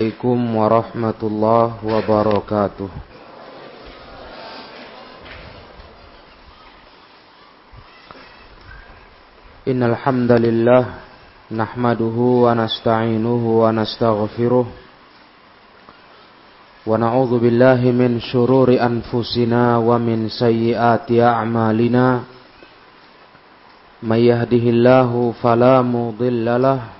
Assalamualaikum warahmatullahi wabarakatuh. Innal hamdalillah nahmaduhu wa nasta'inuhu wa nastaghfiruh. Wa na'udzu billahi min shururi anfusina wa min sayyiati a'malina. May yahdihillahu fala mudilla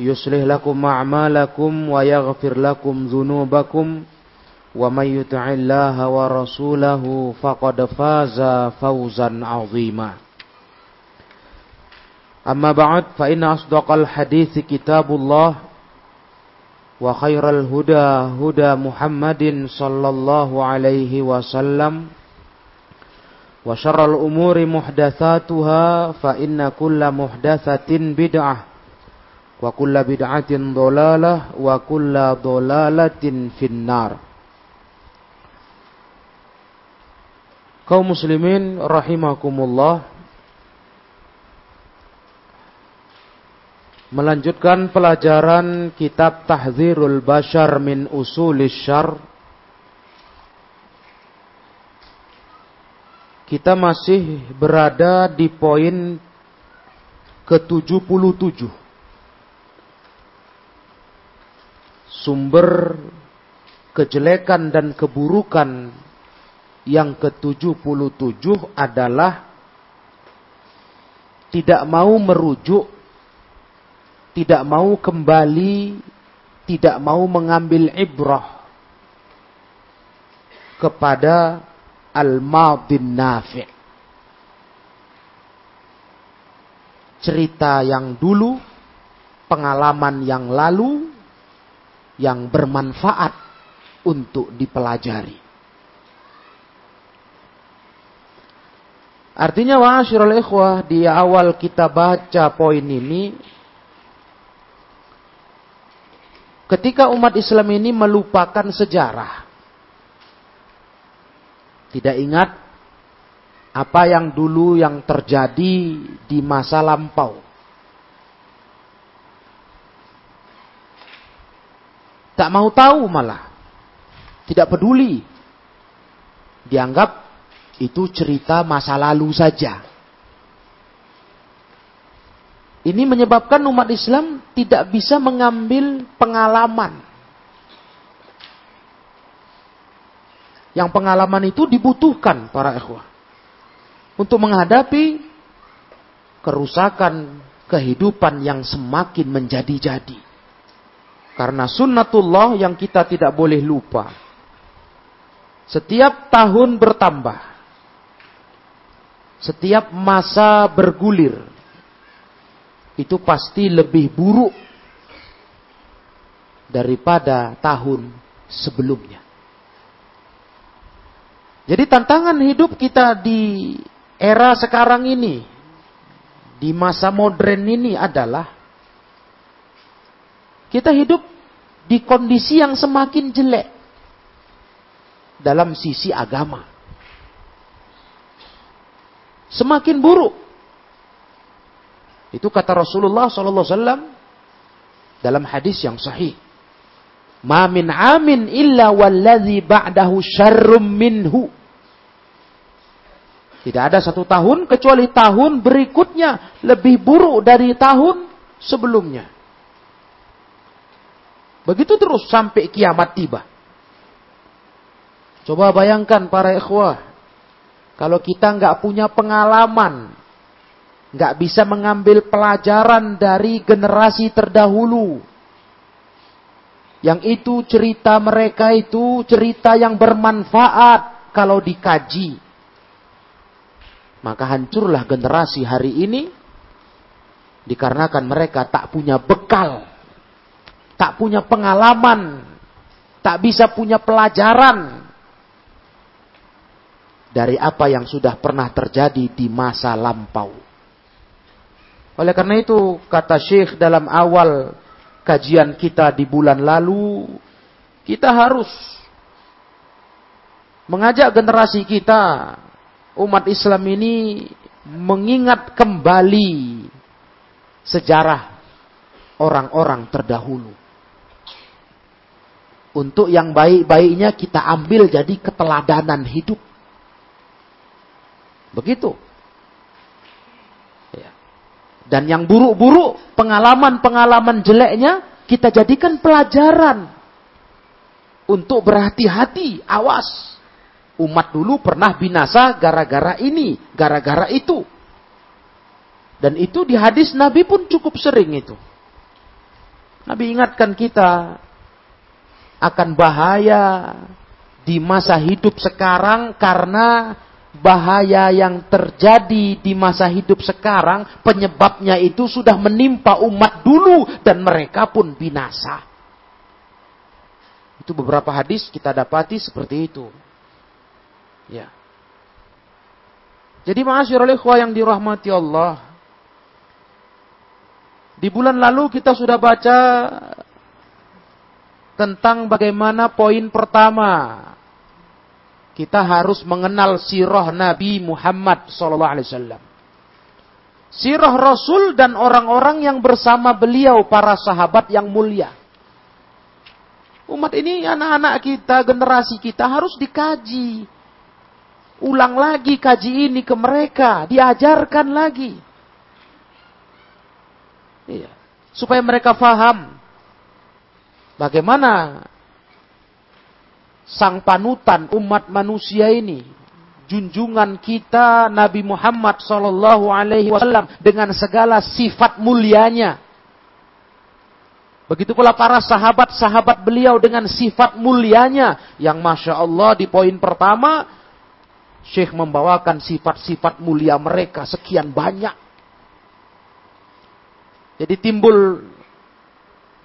يصلح لكم أعمالكم ويغفر لكم ذنوبكم ومن يطع الله ورسوله فقد فاز فوزا عظيما أما بعد فإن أصدق الحديث كتاب الله وخير الهدى هدى محمد صلى الله عليه وسلم وشر الأمور محدثاتها فإن كل محدثة بدعة wa kulla bid'atin dhalalah wa kulla dhalalatin finnar. Kaum muslimin rahimakumullah melanjutkan pelajaran kitab Tahdzirul Bashar min Usulis Syar. Kita masih berada di poin ke-77 sumber kejelekan dan keburukan yang ke-77 adalah tidak mau merujuk, tidak mau kembali, tidak mau mengambil ibrah kepada al-madin nafi' cerita yang dulu, pengalaman yang lalu, yang bermanfaat untuk dipelajari. Artinya wa'asyirul ikhwah di awal kita baca poin ini ketika umat Islam ini melupakan sejarah tidak ingat apa yang dulu yang terjadi di masa lampau Tak mau tahu malah. Tidak peduli. Dianggap itu cerita masa lalu saja. Ini menyebabkan umat Islam tidak bisa mengambil pengalaman. Yang pengalaman itu dibutuhkan para ikhwah. Untuk menghadapi kerusakan kehidupan yang semakin menjadi-jadi. Karena sunnatullah yang kita tidak boleh lupa. Setiap tahun bertambah. Setiap masa bergulir. Itu pasti lebih buruk daripada tahun sebelumnya. Jadi tantangan hidup kita di era sekarang ini, di masa modern ini adalah kita hidup di kondisi yang semakin jelek dalam sisi agama. Semakin buruk. Itu kata Rasulullah sallallahu alaihi wasallam dalam hadis yang sahih. Ma min amin illa wallazi ba'dahu syarrum minhu. Tidak ada satu tahun kecuali tahun berikutnya lebih buruk dari tahun sebelumnya. Begitu terus sampai kiamat tiba. Coba bayangkan para ikhwah. Kalau kita nggak punya pengalaman, nggak bisa mengambil pelajaran dari generasi terdahulu, yang itu cerita mereka itu cerita yang bermanfaat kalau dikaji. Maka hancurlah generasi hari ini dikarenakan mereka tak punya bekal, tak punya pengalaman, tak bisa punya pelajaran dari apa yang sudah pernah terjadi di masa lampau. Oleh karena itu kata Syekh dalam awal kajian kita di bulan lalu, kita harus mengajak generasi kita umat Islam ini mengingat kembali sejarah orang-orang terdahulu. Untuk yang baik-baiknya kita ambil jadi keteladanan hidup. Begitu. Ya. Dan yang buruk-buruk, pengalaman-pengalaman jeleknya, kita jadikan pelajaran. Untuk berhati-hati, awas. Umat dulu pernah binasa gara-gara ini, gara-gara itu. Dan itu di hadis Nabi pun cukup sering itu. Nabi ingatkan kita akan bahaya di masa hidup sekarang karena bahaya yang terjadi di masa hidup sekarang penyebabnya itu sudah menimpa umat dulu dan mereka pun binasa. Itu beberapa hadis kita dapati seperti itu. Ya. Jadi ma'asyiral ikhwah yang dirahmati Allah. Di bulan lalu kita sudah baca tentang bagaimana poin pertama. Kita harus mengenal sirah Nabi Muhammad sallallahu alaihi. Sirah Rasul dan orang-orang yang bersama beliau para sahabat yang mulia. Umat ini anak-anak kita, generasi kita harus dikaji ulang lagi kaji ini ke mereka, diajarkan lagi. Iya. Supaya mereka faham bagaimana sang panutan umat manusia ini, junjungan kita Nabi Muhammad sallallahu alaihi wasallam dengan segala sifat mulianya. Begitu pula para sahabat-sahabat beliau dengan sifat mulianya yang masya Allah di poin pertama Syekh membawakan sifat-sifat mulia mereka sekian banyak. Jadi timbul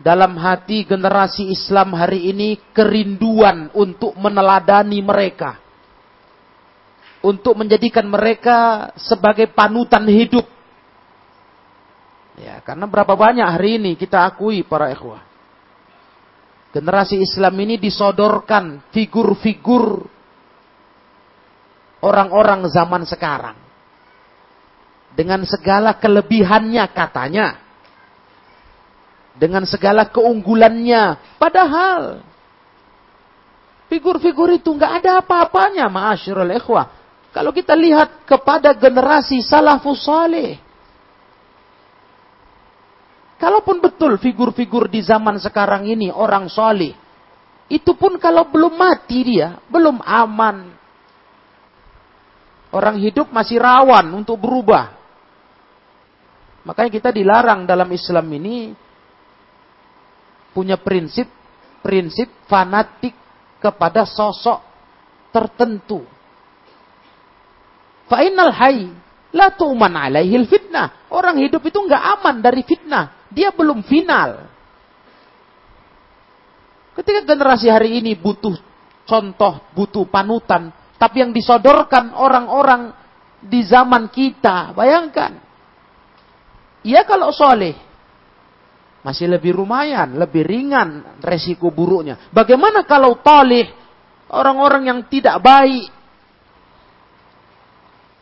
dalam hati generasi Islam hari ini kerinduan untuk meneladani mereka. Untuk menjadikan mereka sebagai panutan hidup. Ya, karena berapa banyak hari ini kita akui para ikhwah. Generasi Islam ini disodorkan figur-figur orang-orang zaman sekarang. Dengan segala kelebihannya katanya. Dengan segala keunggulannya. Padahal figur-figur itu nggak ada apa-apanya ma'asyirul ikhwah. Kalau kita lihat kepada generasi salafus saleh. Kalaupun betul figur-figur di zaman sekarang ini orang soleh. Itu pun kalau belum mati dia, belum aman, Orang hidup masih rawan untuk berubah. Makanya kita dilarang dalam Islam ini punya prinsip prinsip fanatik kepada sosok tertentu. Fa'inal hayy la tu'man alaihil fitnah. Orang hidup itu nggak aman dari fitnah. Dia belum final. Ketika generasi hari ini butuh contoh, butuh panutan, tapi yang disodorkan orang-orang di zaman kita, bayangkan. Ia kalau soleh, masih lebih lumayan, lebih ringan resiko buruknya. Bagaimana kalau toleh, orang-orang yang tidak baik,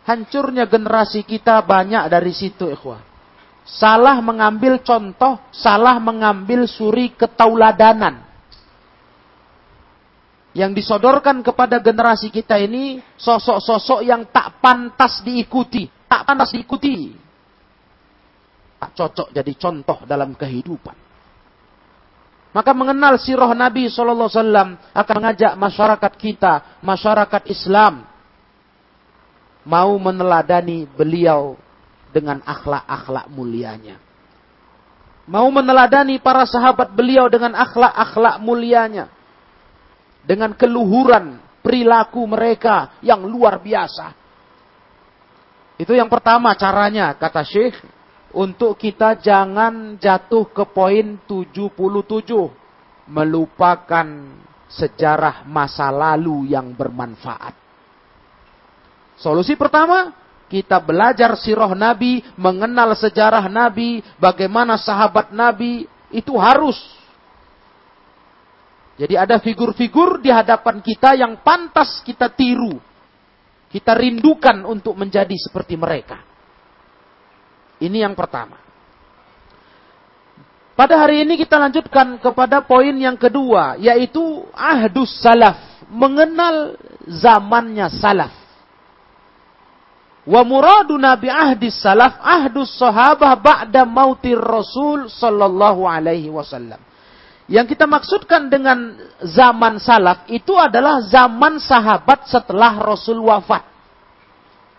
hancurnya generasi kita banyak dari situ ikhwah. Salah mengambil contoh, salah mengambil suri ketauladanan yang disodorkan kepada generasi kita ini sosok-sosok yang tak pantas diikuti, tak pantas diikuti. Tak cocok jadi contoh dalam kehidupan. Maka mengenal sirah Nabi Sallallahu Alaihi Wasallam akan mengajak masyarakat kita, masyarakat Islam, mau meneladani beliau dengan akhlak-akhlak mulianya. Mau meneladani para sahabat beliau dengan akhlak-akhlak mulianya. Dengan keluhuran perilaku mereka yang luar biasa. Itu yang pertama caranya, kata Syekh. Untuk kita jangan jatuh ke poin 77. Melupakan sejarah masa lalu yang bermanfaat. Solusi pertama, kita belajar sirah Nabi, mengenal sejarah Nabi, bagaimana sahabat Nabi, itu harus. Jadi ada figur-figur di hadapan kita yang pantas kita tiru. Kita rindukan untuk menjadi seperti mereka. Ini yang pertama. Pada hari ini kita lanjutkan kepada poin yang kedua, yaitu ahdus salaf. Mengenal zamannya salaf. Wa muradu nabi ahdi salaf ahdus sahabah ba'da mautir rasul sallallahu alaihi wasallam. Yang kita maksudkan dengan zaman salaf itu adalah zaman sahabat setelah Rasul wafat.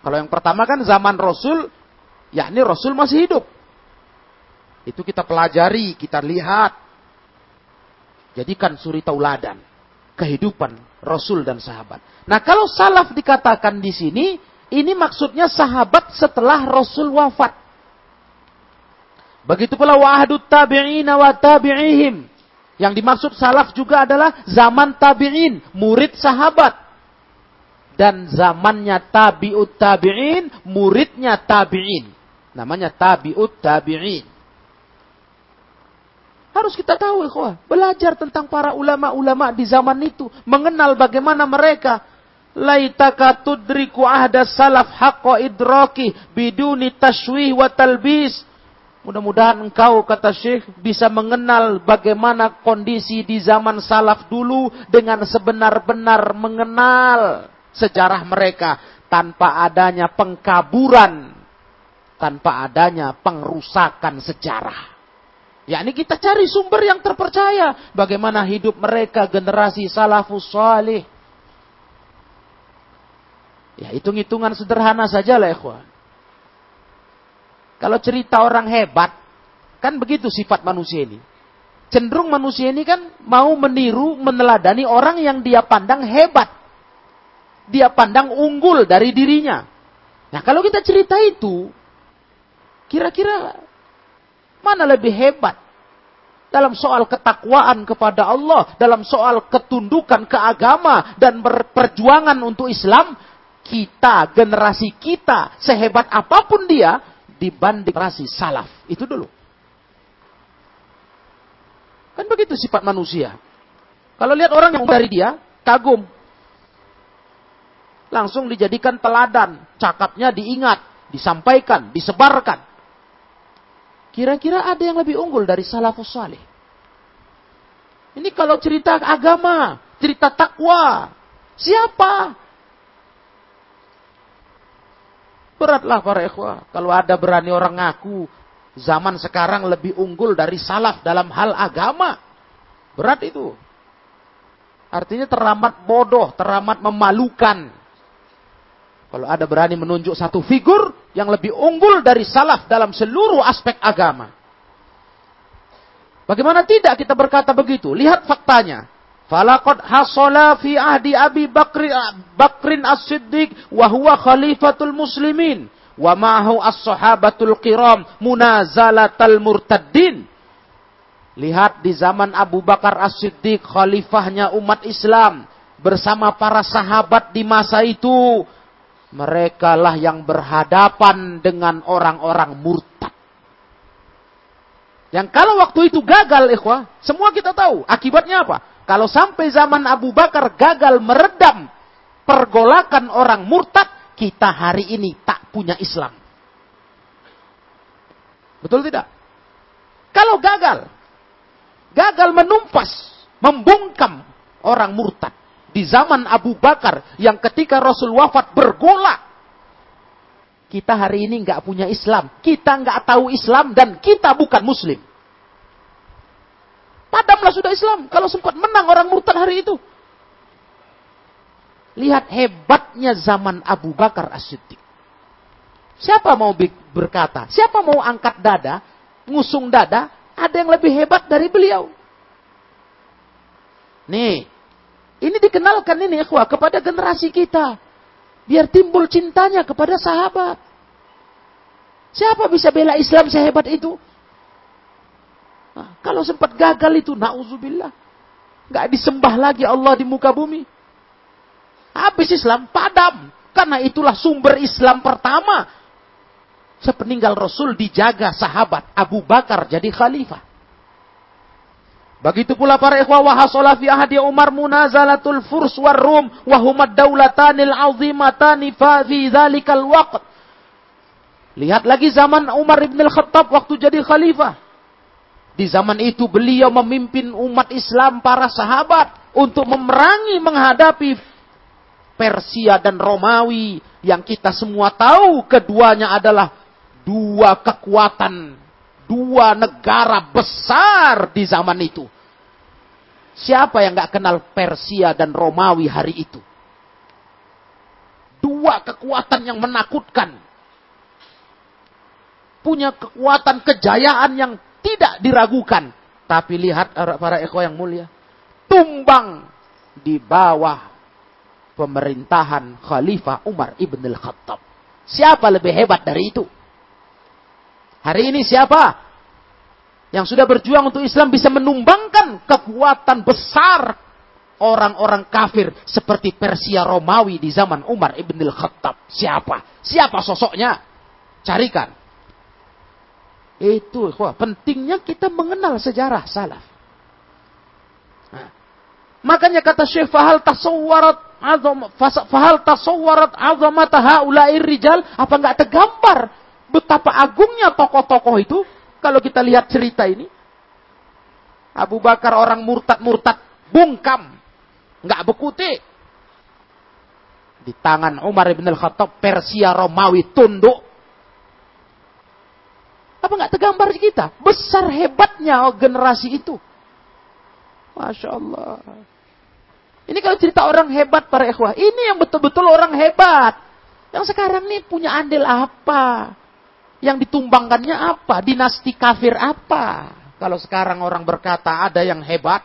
Kalau yang pertama kan zaman Rasul, yakni Rasul masih hidup. Itu kita pelajari, kita lihat. Jadikan suri tauladan kehidupan Rasul dan sahabat. Nah, kalau salaf dikatakan di sini ini maksudnya sahabat setelah Rasul wafat. Begitu pula wa'adut tabi'ina wa tabi'ihim. Yang dimaksud salaf juga adalah zaman tabi'in, murid sahabat. Dan zamannya tabi'ut tabi'in, muridnya tabi'in. Namanya tabi'ut tabi'in. Harus kita tahu, ikhwah. Belajar tentang para ulama-ulama di zaman itu. Mengenal bagaimana mereka laitaka tudriku ahda salaf haqqa idraki biduni tashwih wa talbis. Mudah-mudahan engkau, kata Syekh, bisa mengenal bagaimana kondisi di zaman salaf dulu dengan sebenar-benar mengenal sejarah mereka tanpa adanya pengkaburan, tanpa adanya pengrusakan sejarah. Ya, ini kita cari sumber yang terpercaya. Bagaimana hidup mereka generasi salafus salih Ya, hitung-hitungan sederhana saja lah, ikhwan. Kalau cerita orang hebat, kan begitu sifat manusia ini. Cenderung manusia ini kan mau meniru, meneladani orang yang dia pandang hebat. Dia pandang unggul dari dirinya. Nah, kalau kita cerita itu, kira-kira mana lebih hebat? Dalam soal ketakwaan kepada Allah, dalam soal ketundukan ke agama dan berperjuangan untuk Islam, kita, generasi kita, sehebat apa pun dia, dibanding generasi salaf. Itu dulu. Kan begitu sifat manusia. Kalau lihat orang yang dari dia, kagum. Langsung dijadikan teladan. Cakapnya diingat, disampaikan, disebarkan. Kira-kira ada yang lebih unggul dari salafus salih. Ini kalau cerita agama, cerita takwa. Siapa? Beratlah para ikhwah. Kalau ada berani orang ngaku zaman sekarang lebih unggul dari salaf dalam hal agama. Berat itu. Artinya teramat bodoh, teramat memalukan. Kalau ada berani menunjuk satu figur yang lebih unggul dari salaf dalam seluruh aspek agama. Bagaimana tidak kita berkata begitu? Lihat faktanya. Falaqad hasala fi ahdi Abi Bakri, Bakrin As-Siddiq wa huwa khalifatul muslimin wa ma'ahu as-sahabatul kiram munazalatal murtaddin. Lihat di zaman Abu Bakar As-Siddiq khalifahnya umat Islam bersama para sahabat di masa itu mereka lah yang berhadapan dengan orang-orang murtad. Yang kalau waktu itu gagal, ikhwah, semua kita tahu. Akibatnya apa? Kalau sampai zaman Abu Bakar gagal meredam pergolakan orang murtad, kita hari ini tak punya Islam. Betul tidak? Kalau gagal, gagal menumpas, membungkam orang murtad di zaman Abu Bakar yang ketika Rasul wafat bergolak. Kita hari ini nggak punya Islam, kita nggak tahu Islam dan kita bukan Muslim. Padamlah sudah Islam. Kalau sempat menang orang murtad hari itu. Lihat hebatnya zaman Abu Bakar As-Siddiq. Siapa mau berkata? Siapa mau angkat dada? Ngusung dada? Ada yang lebih hebat dari beliau. Nih, ini dikenalkan ini ikhwah kepada generasi kita. Biar timbul cintanya kepada sahabat. Siapa bisa bela Islam sehebat itu? Nah, kalau sempat gagal itu, na'udzubillah. Gak disembah lagi Allah di muka bumi. Habis Islam, padam. Karena itulah sumber Islam pertama. Sepeninggal Rasul dijaga sahabat Abu Bakar jadi khalifah. Begitu pula para ikhwah wa hasala fi ahdi Umar munazalatul furs war rum daulatanil azimatani fa fi dzalikal waqt. Lihat lagi zaman Umar ibn al-Khattab waktu jadi khalifah. Di zaman itu beliau memimpin umat Islam para sahabat untuk memerangi menghadapi Persia dan Romawi yang kita semua tahu keduanya adalah dua kekuatan, dua negara besar di zaman itu. Siapa yang nggak kenal Persia dan Romawi hari itu? Dua kekuatan yang menakutkan. Punya kekuatan kejayaan yang tidak diragukan. Tapi lihat para eko yang mulia. Tumbang di bawah pemerintahan Khalifah Umar ibn al-Khattab. Siapa lebih hebat dari itu? Hari ini siapa yang sudah berjuang untuk Islam bisa menumbangkan kekuatan besar orang-orang kafir seperti Persia Romawi di zaman Umar ibn al-Khattab? Siapa? Siapa sosoknya? Carikan. Itu, wah, pentingnya kita mengenal sejarah salaf. Nah, makanya kata Syekh Fahal tasawwarat azam fahal tasawwarat azamata haula'ir rijal apa enggak tergambar betapa agungnya tokoh-tokoh itu kalau kita lihat cerita ini Abu Bakar orang murtad-murtad bungkam enggak bekuti di tangan Umar bin Al-Khattab Persia Romawi tunduk apa enggak tergambar kita besar hebatnya generasi itu Masya Allah ini kalau cerita orang hebat para ikhwah. Ini yang betul-betul orang hebat. Yang sekarang nih punya andil apa? Yang ditumbangkannya apa? Dinasti kafir apa? Kalau sekarang orang berkata ada yang hebat.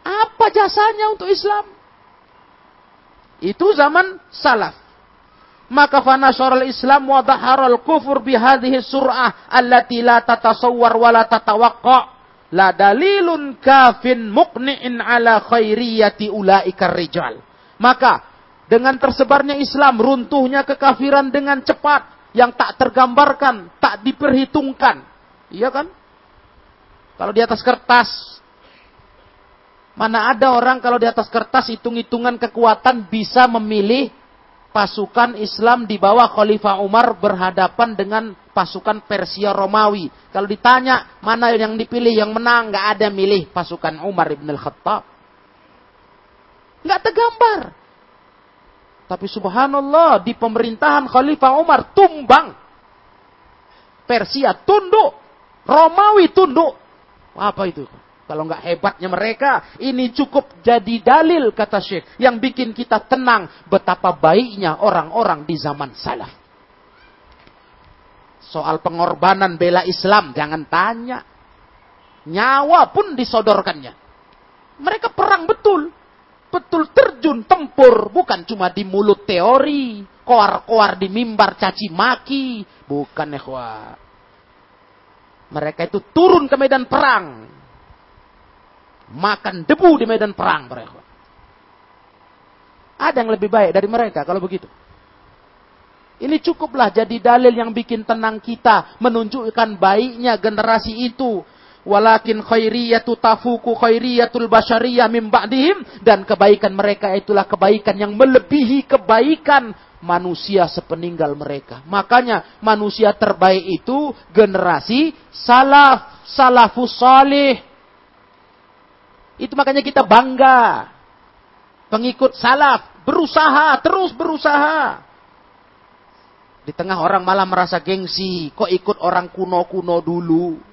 Apa jasanya untuk Islam? Itu zaman salaf. Maka fanasharal Islam wa dhaharal kufur bihadhihi sur'ah allati la tatasawwar wa la tatawaqqa' la dalilun kafin mukni'in ala khairiyati ulaikar rijal. Maka dengan tersebarnya Islam, runtuhnya kekafiran dengan cepat yang tak tergambarkan, tak diperhitungkan. Iya kan? Kalau di atas kertas mana ada orang kalau di atas kertas hitung-hitungan kekuatan bisa memilih pasukan Islam di bawah Khalifah Umar berhadapan dengan pasukan Persia Romawi. Kalau ditanya mana yang dipilih yang menang, nggak ada milih pasukan Umar ibn al-Khattab. Nggak tergambar. Tapi subhanallah di pemerintahan Khalifah Umar tumbang. Persia tunduk. Romawi tunduk. Apa itu? Kalau nggak hebatnya mereka, ini cukup jadi dalil kata Syekh yang bikin kita tenang betapa baiknya orang-orang di zaman salaf. Soal pengorbanan bela Islam jangan tanya. Nyawa pun disodorkannya. Mereka perang betul. Betul terjun tempur. Bukan cuma di mulut teori. Koar-koar di mimbar caci maki. Bukan ikhwah. Mereka itu turun ke medan perang makan debu di medan perang mereka. Ada yang lebih baik dari mereka kalau begitu. Ini cukuplah jadi dalil yang bikin tenang kita, menunjukkan baiknya generasi itu. Walakin khairiyatu tafuku khairiyatul basyariyah min ba'dihim. Dan kebaikan mereka itulah kebaikan yang melebihi kebaikan manusia sepeninggal mereka. Makanya manusia terbaik itu generasi salaf, salafus salih. Itu makanya kita bangga. Pengikut salaf. Berusaha, terus berusaha. Di tengah orang malah merasa gengsi. Kok ikut orang kuno-kuno dulu.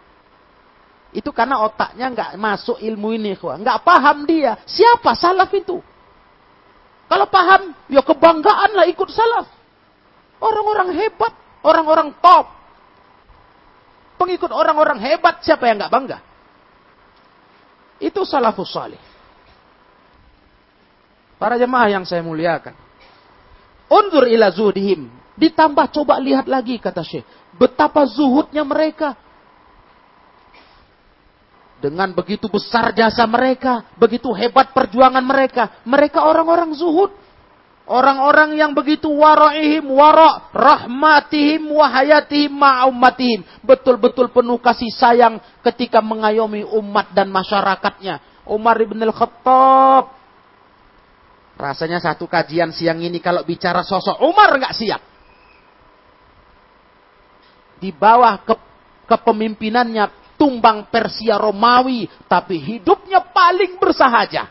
Itu karena otaknya nggak masuk ilmu ini. Nggak paham dia. Siapa salaf itu? Kalau paham, ya kebanggaan lah ikut salaf. Orang-orang hebat, orang-orang top. Pengikut orang-orang hebat, siapa yang nggak bangga? Itu salafus salih. Para jemaah yang saya muliakan. Undur ila zuhdihim. Ditambah coba lihat lagi kata Syekh. Betapa zuhudnya mereka. Dengan begitu besar jasa mereka. Begitu hebat perjuangan mereka. Mereka orang-orang zuhud. Orang-orang yang begitu wara'ihim wara' rahmatihim wahayatihim ma'ummatihim. Betul-betul penuh kasih sayang ketika mengayomi umat dan masyarakatnya. Umar ibn al-Khattab Rasanya satu kajian siang ini kalau bicara sosok Umar nggak siap. Di bawah ke, kepemimpinannya tumbang Persia Romawi, tapi hidupnya paling bersahaja.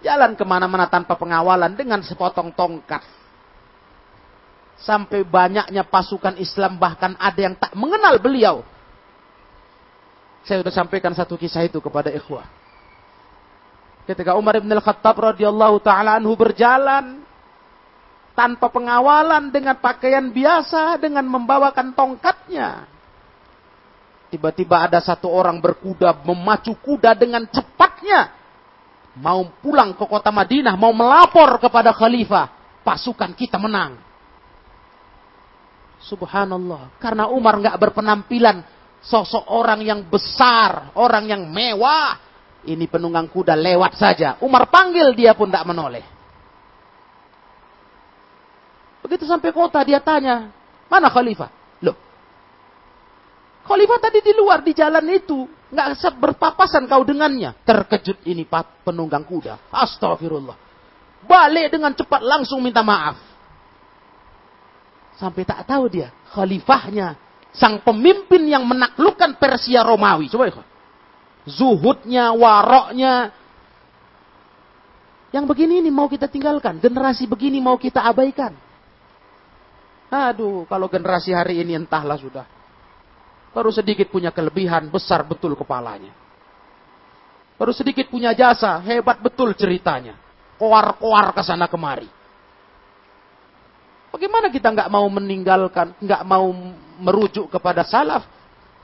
Jalan ke mana-mana tanpa pengawalan dengan sepotong tongkat. Sampai banyaknya pasukan Islam bahkan ada yang tak mengenal beliau. Saya sudah sampaikan satu kisah itu kepada ikhwah. Ketika Umar bin Al-Khattab radhiyallahu taala anhu berjalan tanpa pengawalan dengan pakaian biasa dengan membawakan tongkatnya. Tiba-tiba ada satu orang berkuda memacu kuda dengan cepatnya mau pulang ke kota Madinah, mau melapor kepada khalifah, pasukan kita menang. Subhanallah, karena Umar nggak berpenampilan sosok orang yang besar, orang yang mewah, ini penunggang kuda lewat saja. Umar panggil dia pun tidak menoleh. Begitu sampai kota dia tanya, mana khalifah? Khalifah tadi di luar di jalan itu. Nggak berpapasan kau dengannya. Terkejut ini penunggang kuda. Astagfirullah. Balik dengan cepat langsung minta maaf. Sampai tak tahu dia. Khalifahnya. Sang pemimpin yang menaklukkan Persia Romawi. Coba ya zuhudnya, waroknya. Yang begini ini mau kita tinggalkan. Generasi begini mau kita abaikan. Aduh, kalau generasi hari ini entahlah sudah. Baru sedikit punya kelebihan, besar betul kepalanya. Baru sedikit punya jasa, hebat betul ceritanya. Koar-koar ke sana kemari. Bagaimana kita nggak mau meninggalkan, nggak mau merujuk kepada salaf?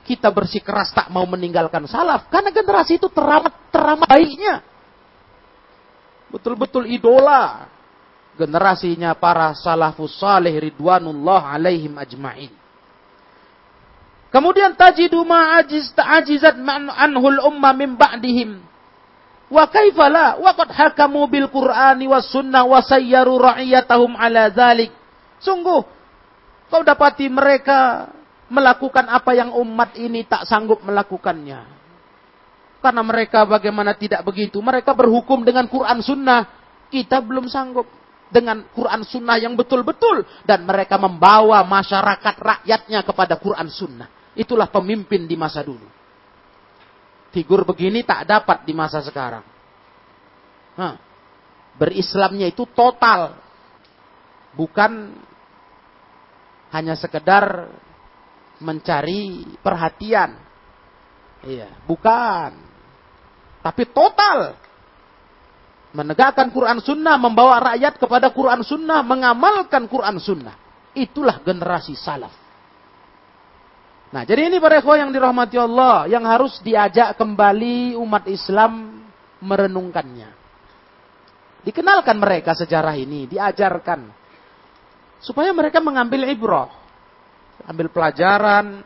kita bersikeras tak mau meninggalkan salaf. Karena generasi itu teramat, teramat baiknya. Betul-betul idola. Generasinya para salafus salih ridwanullah alaihim ajma'in. Kemudian tajidu ma'ajiz ta'ajizat anhul umma min ba'dihim. Wa kaifala wa qad hakamu bil Qur'ani was sunnah wa sayyaru ra'iyatahum ala dhalik. Sungguh kau dapati mereka melakukan apa yang umat ini tak sanggup melakukannya. Karena mereka bagaimana tidak begitu. Mereka berhukum dengan Quran Sunnah. Kita belum sanggup dengan Quran Sunnah yang betul-betul. Dan mereka membawa masyarakat rakyatnya kepada Quran Sunnah. Itulah pemimpin di masa dulu. Figur begini tak dapat di masa sekarang. Hah. Berislamnya itu total. Bukan hanya sekedar mencari perhatian. Iya, bukan. Tapi total. Menegakkan Quran Sunnah, membawa rakyat kepada Quran Sunnah, mengamalkan Quran Sunnah. Itulah generasi salaf. Nah, jadi ini para ikhwah yang dirahmati Allah, yang harus diajak kembali umat Islam merenungkannya. Dikenalkan mereka sejarah ini, diajarkan. Supaya mereka mengambil ibrah ambil pelajaran.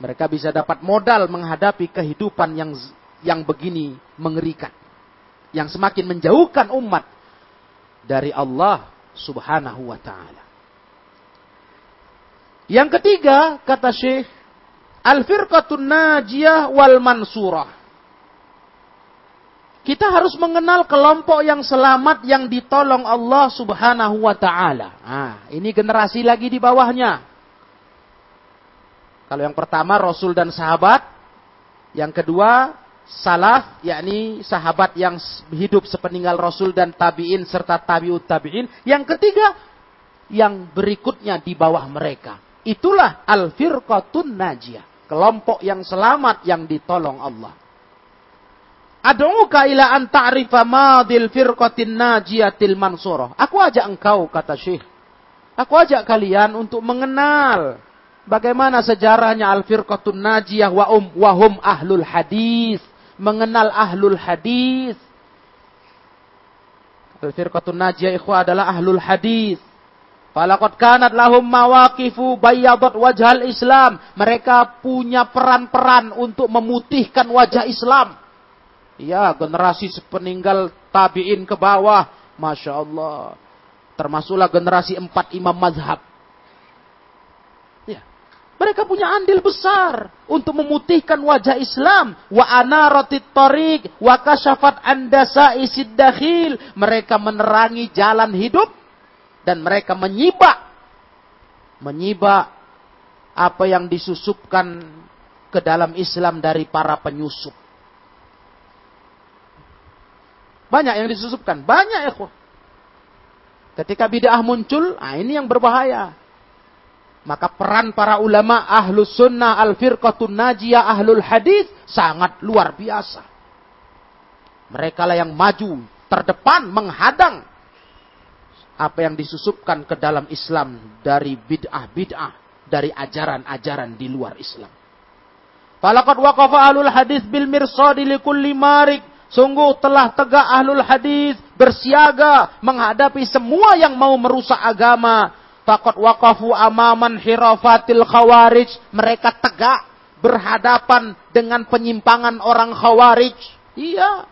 Mereka bisa dapat modal menghadapi kehidupan yang yang begini mengerikan. Yang semakin menjauhkan umat dari Allah subhanahu wa ta'ala. Yang ketiga, kata Syekh, Al-firqatun najiyah wal mansurah. Kita harus mengenal kelompok yang selamat yang ditolong Allah Subhanahu wa taala. Nah, ini generasi lagi di bawahnya. Kalau yang pertama Rasul dan sahabat, yang kedua salaf yakni sahabat yang hidup sepeninggal Rasul dan tabi'in serta tabi'ut tabi'in. Yang ketiga yang berikutnya di bawah mereka. Itulah al-firqatun najiyah, kelompok yang selamat yang ditolong Allah. Ad'uka ila an ta'rifa madil firqatin najiyatil mansurah. Aku ajak engkau, kata Syekh. Aku ajak kalian untuk mengenal bagaimana sejarahnya al-firqatun najiyah wa um wa hum ahlul hadis. Mengenal ahlul hadis. Al-firqatun najiyah ikhwah adalah ahlul hadis. Falakot kanat lahum mawakifu bayyadat wajhal Islam. Mereka punya peran-peran untuk memutihkan wajah Islam. Ya, generasi sepeninggal tabi'in ke bawah. Masya Allah. Termasuklah generasi empat imam mazhab. Ya. Mereka punya andil besar untuk memutihkan wajah Islam. Wa anaratit tariq wa kasyafat andasa isid dakhil. Mereka menerangi jalan hidup dan mereka menyibak menyibak apa yang disusupkan ke dalam Islam dari para penyusup. Banyak yang disusupkan. Banyak ya. Ketika bid'ah muncul, ah ini yang berbahaya. Maka peran para ulama ahlus sunnah al-firqatun najiyah ahlul hadis sangat luar biasa. Mereka lah yang maju, terdepan, menghadang apa yang disusupkan ke dalam Islam dari bid'ah-bid'ah, dari ajaran-ajaran di luar Islam. Falakat waqafa ahlul hadis bil mirsadi likulli marik Sungguh telah tegak ahlul hadis bersiaga menghadapi semua yang mau merusak agama. Fakot wakafu amaman hirafatil khawarij. Mereka tegak berhadapan dengan penyimpangan orang khawarij. Iya.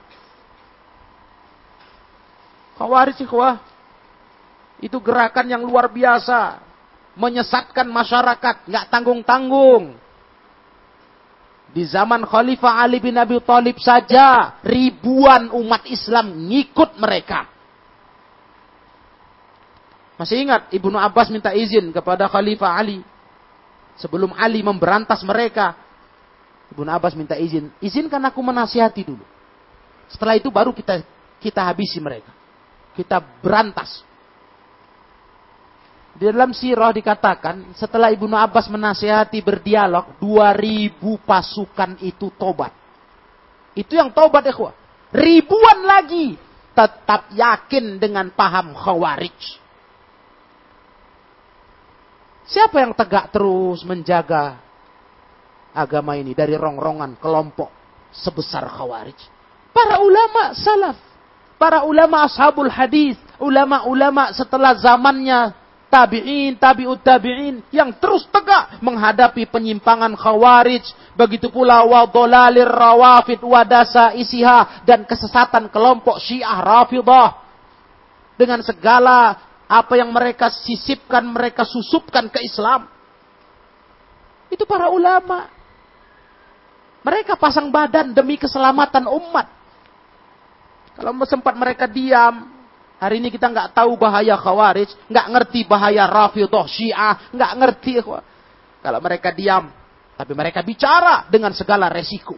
Khawarij ikhwah. Itu gerakan yang luar biasa. Menyesatkan masyarakat. Nggak tanggung-tanggung. Di zaman Khalifah Ali bin Abi Thalib saja ribuan umat Islam ngikut mereka. Masih ingat Ibnu Abbas minta izin kepada Khalifah Ali sebelum Ali memberantas mereka. Ibnu Abbas minta izin, izinkan aku menasihati dulu. Setelah itu baru kita kita habisi mereka. Kita berantas. Di dalam sirah dikatakan, setelah Ibnu Abbas menasihati berdialog, 2000 pasukan itu tobat. Itu yang tobat ikhwah. Ribuan lagi tetap yakin dengan paham khawarij. Siapa yang tegak terus menjaga agama ini dari rongrongan kelompok sebesar khawarij? Para ulama salaf. Para ulama ashabul hadis. Ulama-ulama setelah zamannya tabi'in, tabi'ut tabi'in yang terus tegak menghadapi penyimpangan khawarij. Begitu pula wadolalir rawafid wadasa isiha dan kesesatan kelompok syiah rafidah. Dengan segala apa yang mereka sisipkan, mereka susupkan ke Islam. Itu para ulama. Mereka pasang badan demi keselamatan umat. Kalau sempat mereka diam, Hari ini kita nggak tahu bahaya khawarij, nggak ngerti bahaya rafidah syiah, nggak ngerti. Kalau mereka diam, tapi mereka bicara dengan segala resiko.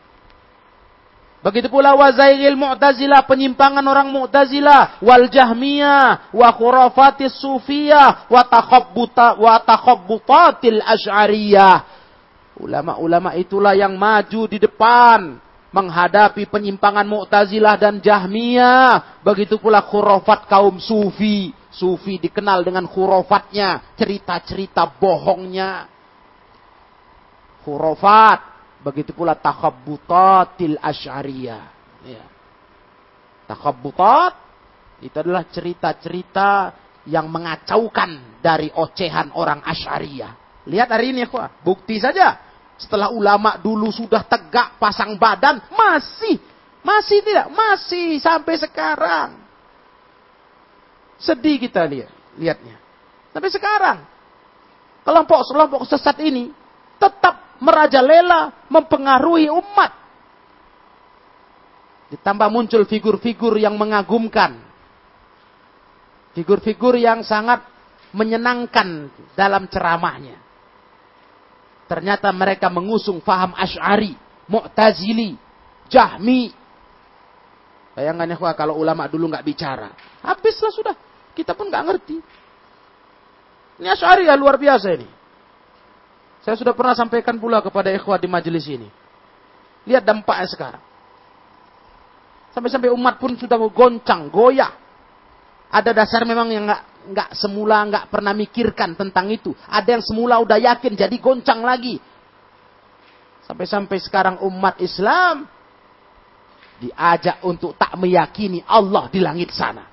Begitu pula wazail mu'tazilah, penyimpangan orang mu'tazilah, wal jahmiyah, wa khurafatis sufiyah, wa takhabbutatil asy'ariyah. Ulama-ulama itulah yang maju di depan menghadapi penyimpangan Mu'tazilah dan Jahmiyah. Begitu pula khurafat kaum Sufi. Sufi dikenal dengan khurafatnya, cerita-cerita bohongnya. Khurafat. Begitu pula takhabbutatil asyariyah. Ya. Takhabbutat itu adalah cerita-cerita yang mengacaukan dari ocehan orang asyariyah. Lihat hari ini ya, bukti saja setelah ulama dulu sudah tegak pasang badan, masih, masih tidak, masih sampai sekarang. Sedih kita lihat, lihatnya. Tapi sekarang, kelompok-kelompok sesat ini tetap merajalela mempengaruhi umat. Ditambah muncul figur-figur yang mengagumkan. Figur-figur yang sangat menyenangkan dalam ceramahnya. Ternyata mereka mengusung faham Ash'ari, Mu'tazili, Jahmi. Bayangannya wah, kalau ulama dulu nggak bicara. Habislah sudah. Kita pun nggak ngerti. Ini Ash'ari ya luar biasa ini. Saya sudah pernah sampaikan pula kepada ikhwah di majelis ini. Lihat dampaknya sekarang. Sampai-sampai umat pun sudah goncang, goyah. Ada dasar memang yang nggak nggak semula nggak pernah mikirkan tentang itu. Ada yang semula udah yakin jadi goncang lagi. Sampai-sampai sekarang umat Islam diajak untuk tak meyakini Allah di langit sana.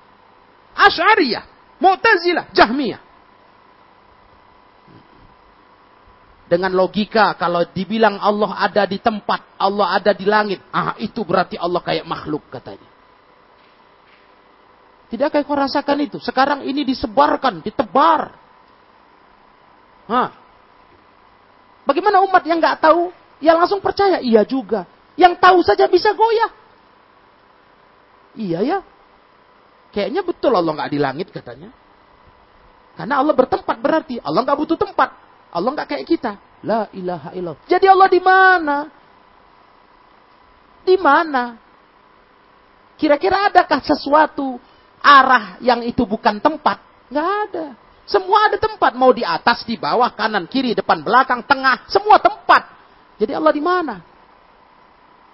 Asy'ariyah, Mu'tazilah, Jahmiyah. Dengan logika kalau dibilang Allah ada di tempat, Allah ada di langit, ah itu berarti Allah kayak makhluk katanya. Tidakkah kau rasakan itu? Sekarang ini disebarkan, ditebar. Hah. Bagaimana umat yang nggak tahu, ya langsung percaya? Iya juga. Yang tahu saja bisa goyah. Iya ya. Kayaknya betul Allah nggak di langit katanya. Karena Allah bertempat berarti Allah nggak butuh tempat. Allah nggak kayak kita. La ilaha illallah. Jadi Allah di mana? Di mana? Kira-kira adakah sesuatu arah yang itu bukan tempat. Nggak ada. Semua ada tempat. Mau di atas, di bawah, kanan, kiri, depan, belakang, tengah. Semua tempat. Jadi Allah di mana?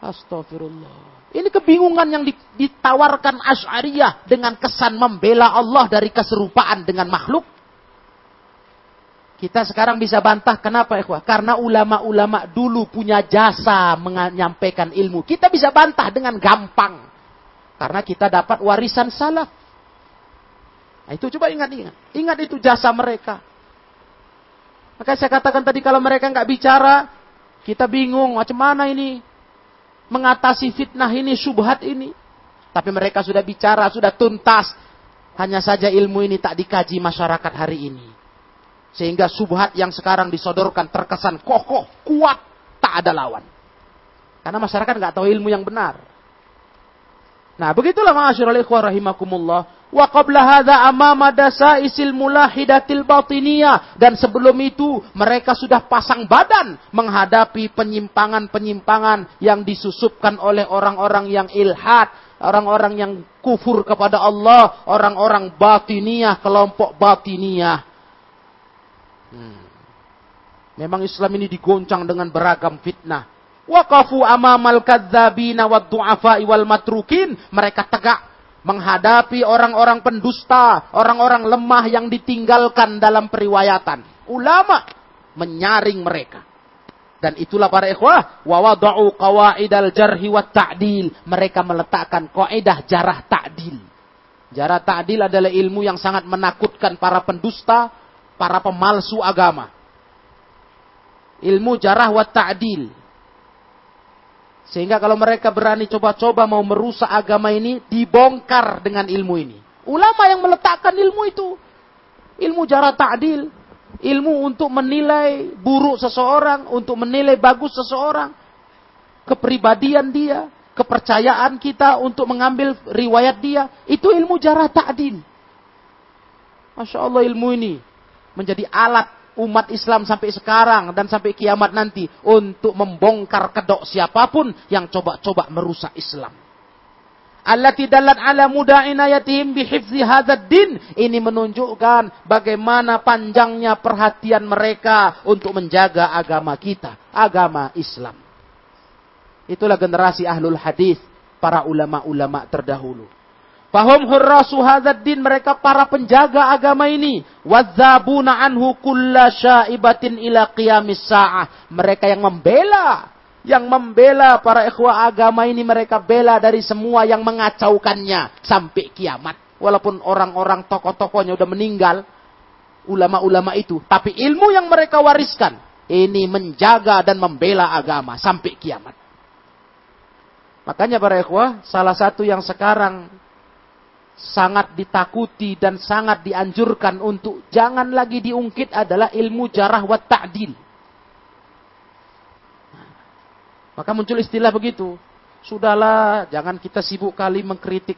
Astagfirullah. Ini kebingungan yang ditawarkan Ash'ariyah dengan kesan membela Allah dari keserupaan dengan makhluk. Kita sekarang bisa bantah kenapa ikhwah? Karena ulama-ulama dulu punya jasa menyampaikan ilmu. Kita bisa bantah dengan gampang. Karena kita dapat warisan salaf. Nah, itu coba ingat-ingat. Ingat itu jasa mereka. Maka saya katakan tadi kalau mereka nggak bicara, kita bingung macam mana ini mengatasi fitnah ini, subhat ini. Tapi mereka sudah bicara, sudah tuntas. Hanya saja ilmu ini tak dikaji masyarakat hari ini. Sehingga subhat yang sekarang disodorkan terkesan kokoh, kuat, tak ada lawan. Karena masyarakat nggak tahu ilmu yang benar. Nah, begitulah ma'asyiral ikhwah rahimakumullah. Wa qabla hadza amama dasaisil mulahidatil batiniyah dan sebelum itu mereka sudah pasang badan menghadapi penyimpangan-penyimpangan yang disusupkan oleh orang-orang yang ilhad, orang-orang yang kufur kepada Allah, orang-orang batiniyah, kelompok batiniyah. Hmm. Memang Islam ini digoncang dengan beragam fitnah. Waqafu amamal kadzabina wad du'afa wal matrukin. Mereka tegak menghadapi orang-orang pendusta, orang-orang lemah yang ditinggalkan dalam periwayatan. Ulama menyaring mereka. Dan itulah para ikhwah, wa wada'u qawaidal jarhi wa ta'dil. Mereka meletakkan kaidah jarah ta'dil. Jarah ta'dil adalah ilmu yang sangat menakutkan para pendusta, para pemalsu agama. Ilmu jarah wa ta'dil sehingga kalau mereka berani coba-coba mau merusak agama ini, dibongkar dengan ilmu ini. Ulama yang meletakkan ilmu itu. Ilmu jarak ta'dil. Ilmu untuk menilai buruk seseorang, untuk menilai bagus seseorang. Kepribadian dia, kepercayaan kita untuk mengambil riwayat dia. Itu ilmu jarak ta'dil. Masya Allah ilmu ini menjadi alat umat Islam sampai sekarang dan sampai kiamat nanti untuk membongkar kedok siapa pun yang coba-coba merusak Islam. Allati dalat ala muda inayatihim bihifzi hadzal din. Ini menunjukkan bagaimana panjangnya perhatian mereka untuk menjaga agama kita, agama Islam. Itulah generasi ahlul hadis, para ulama-ulama terdahulu. Fahum hurrasu din mereka para penjaga agama ini. Wadzabuna anhu kulla syaibatin ila qiyamis sa'ah. Mereka yang membela. Yang membela para ikhwah agama ini mereka bela dari semua yang mengacaukannya. Sampai kiamat. Walaupun orang-orang tokoh-tokohnya udah meninggal. Ulama-ulama itu. Tapi ilmu yang mereka wariskan. Ini menjaga dan membela agama sampai kiamat. Makanya para ikhwah, salah satu yang sekarang sangat ditakuti dan sangat dianjurkan untuk jangan lagi diungkit adalah ilmu jarah wa ta'dil. Maka muncul istilah begitu. Sudahlah, jangan kita sibuk kali mengkritik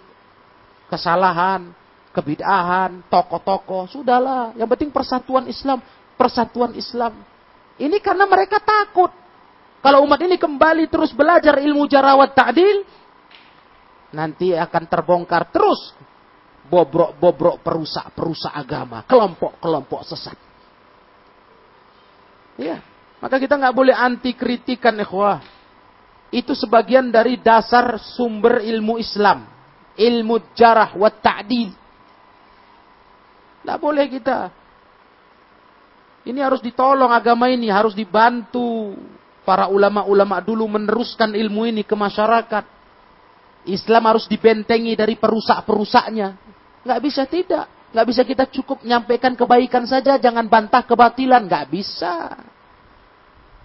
kesalahan, kebid'ahan, tokoh-tokoh. Sudahlah, yang penting persatuan Islam, persatuan Islam. Ini karena mereka takut. Kalau umat ini kembali terus belajar ilmu jarawat ta'dil, nanti akan terbongkar terus bobrok-bobrok perusak-perusak agama, kelompok-kelompok sesat. Ya, maka kita nggak boleh anti kritikan ikhwah. itu sebagian dari dasar sumber ilmu Islam. Ilmu jarah wa ta'dil. Tidak boleh kita. Ini harus ditolong agama ini, harus dibantu para ulama-ulama dulu meneruskan ilmu ini ke masyarakat. Islam harus dibentengi dari perusak-perusaknya. Nggak bisa tidak. Nggak bisa kita cukup menyampaikan kebaikan saja, jangan bantah kebatilan. Nggak bisa.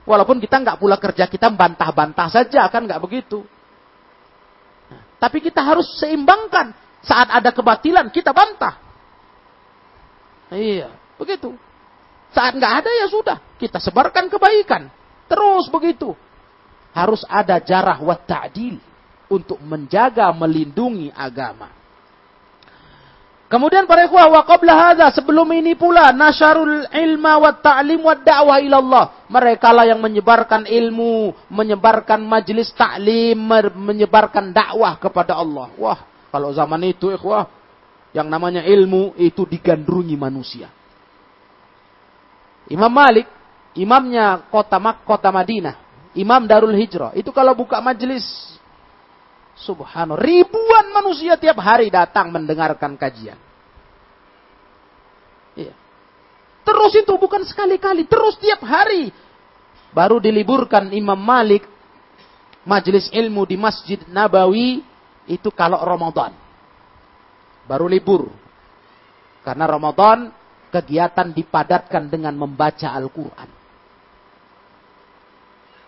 Walaupun kita nggak pula kerja kita bantah-bantah saja, kan nggak begitu. Tapi kita harus seimbangkan. Saat ada kebatilan, kita bantah. Iya, begitu. Saat nggak ada ya sudah, kita sebarkan kebaikan. Terus begitu. Harus ada jarah wa ta'dil untuk menjaga, melindungi agama. Kemudian para ikhwah wa qabla hadza sebelum ini pula nasyarul ilma wa ta'lim wa da'wah ila Allah. Mereka lah yang menyebarkan ilmu, menyebarkan majelis ta'lim, menyebarkan dakwah kepada Allah. Wah, kalau zaman itu ikhwah yang namanya ilmu itu digandrungi manusia. Imam Malik, imamnya kota Mak, kota Madinah, imam Darul Hijrah, itu kalau buka majelis Subhanallah. Ribuan manusia tiap hari datang mendengarkan kajian. Iya. Terus itu bukan sekali-kali, terus tiap hari. Baru diliburkan Imam Malik majelis ilmu di Masjid Nabawi itu kalau Ramadan. Baru libur. Karena Ramadan kegiatan dipadatkan dengan membaca Al-Quran.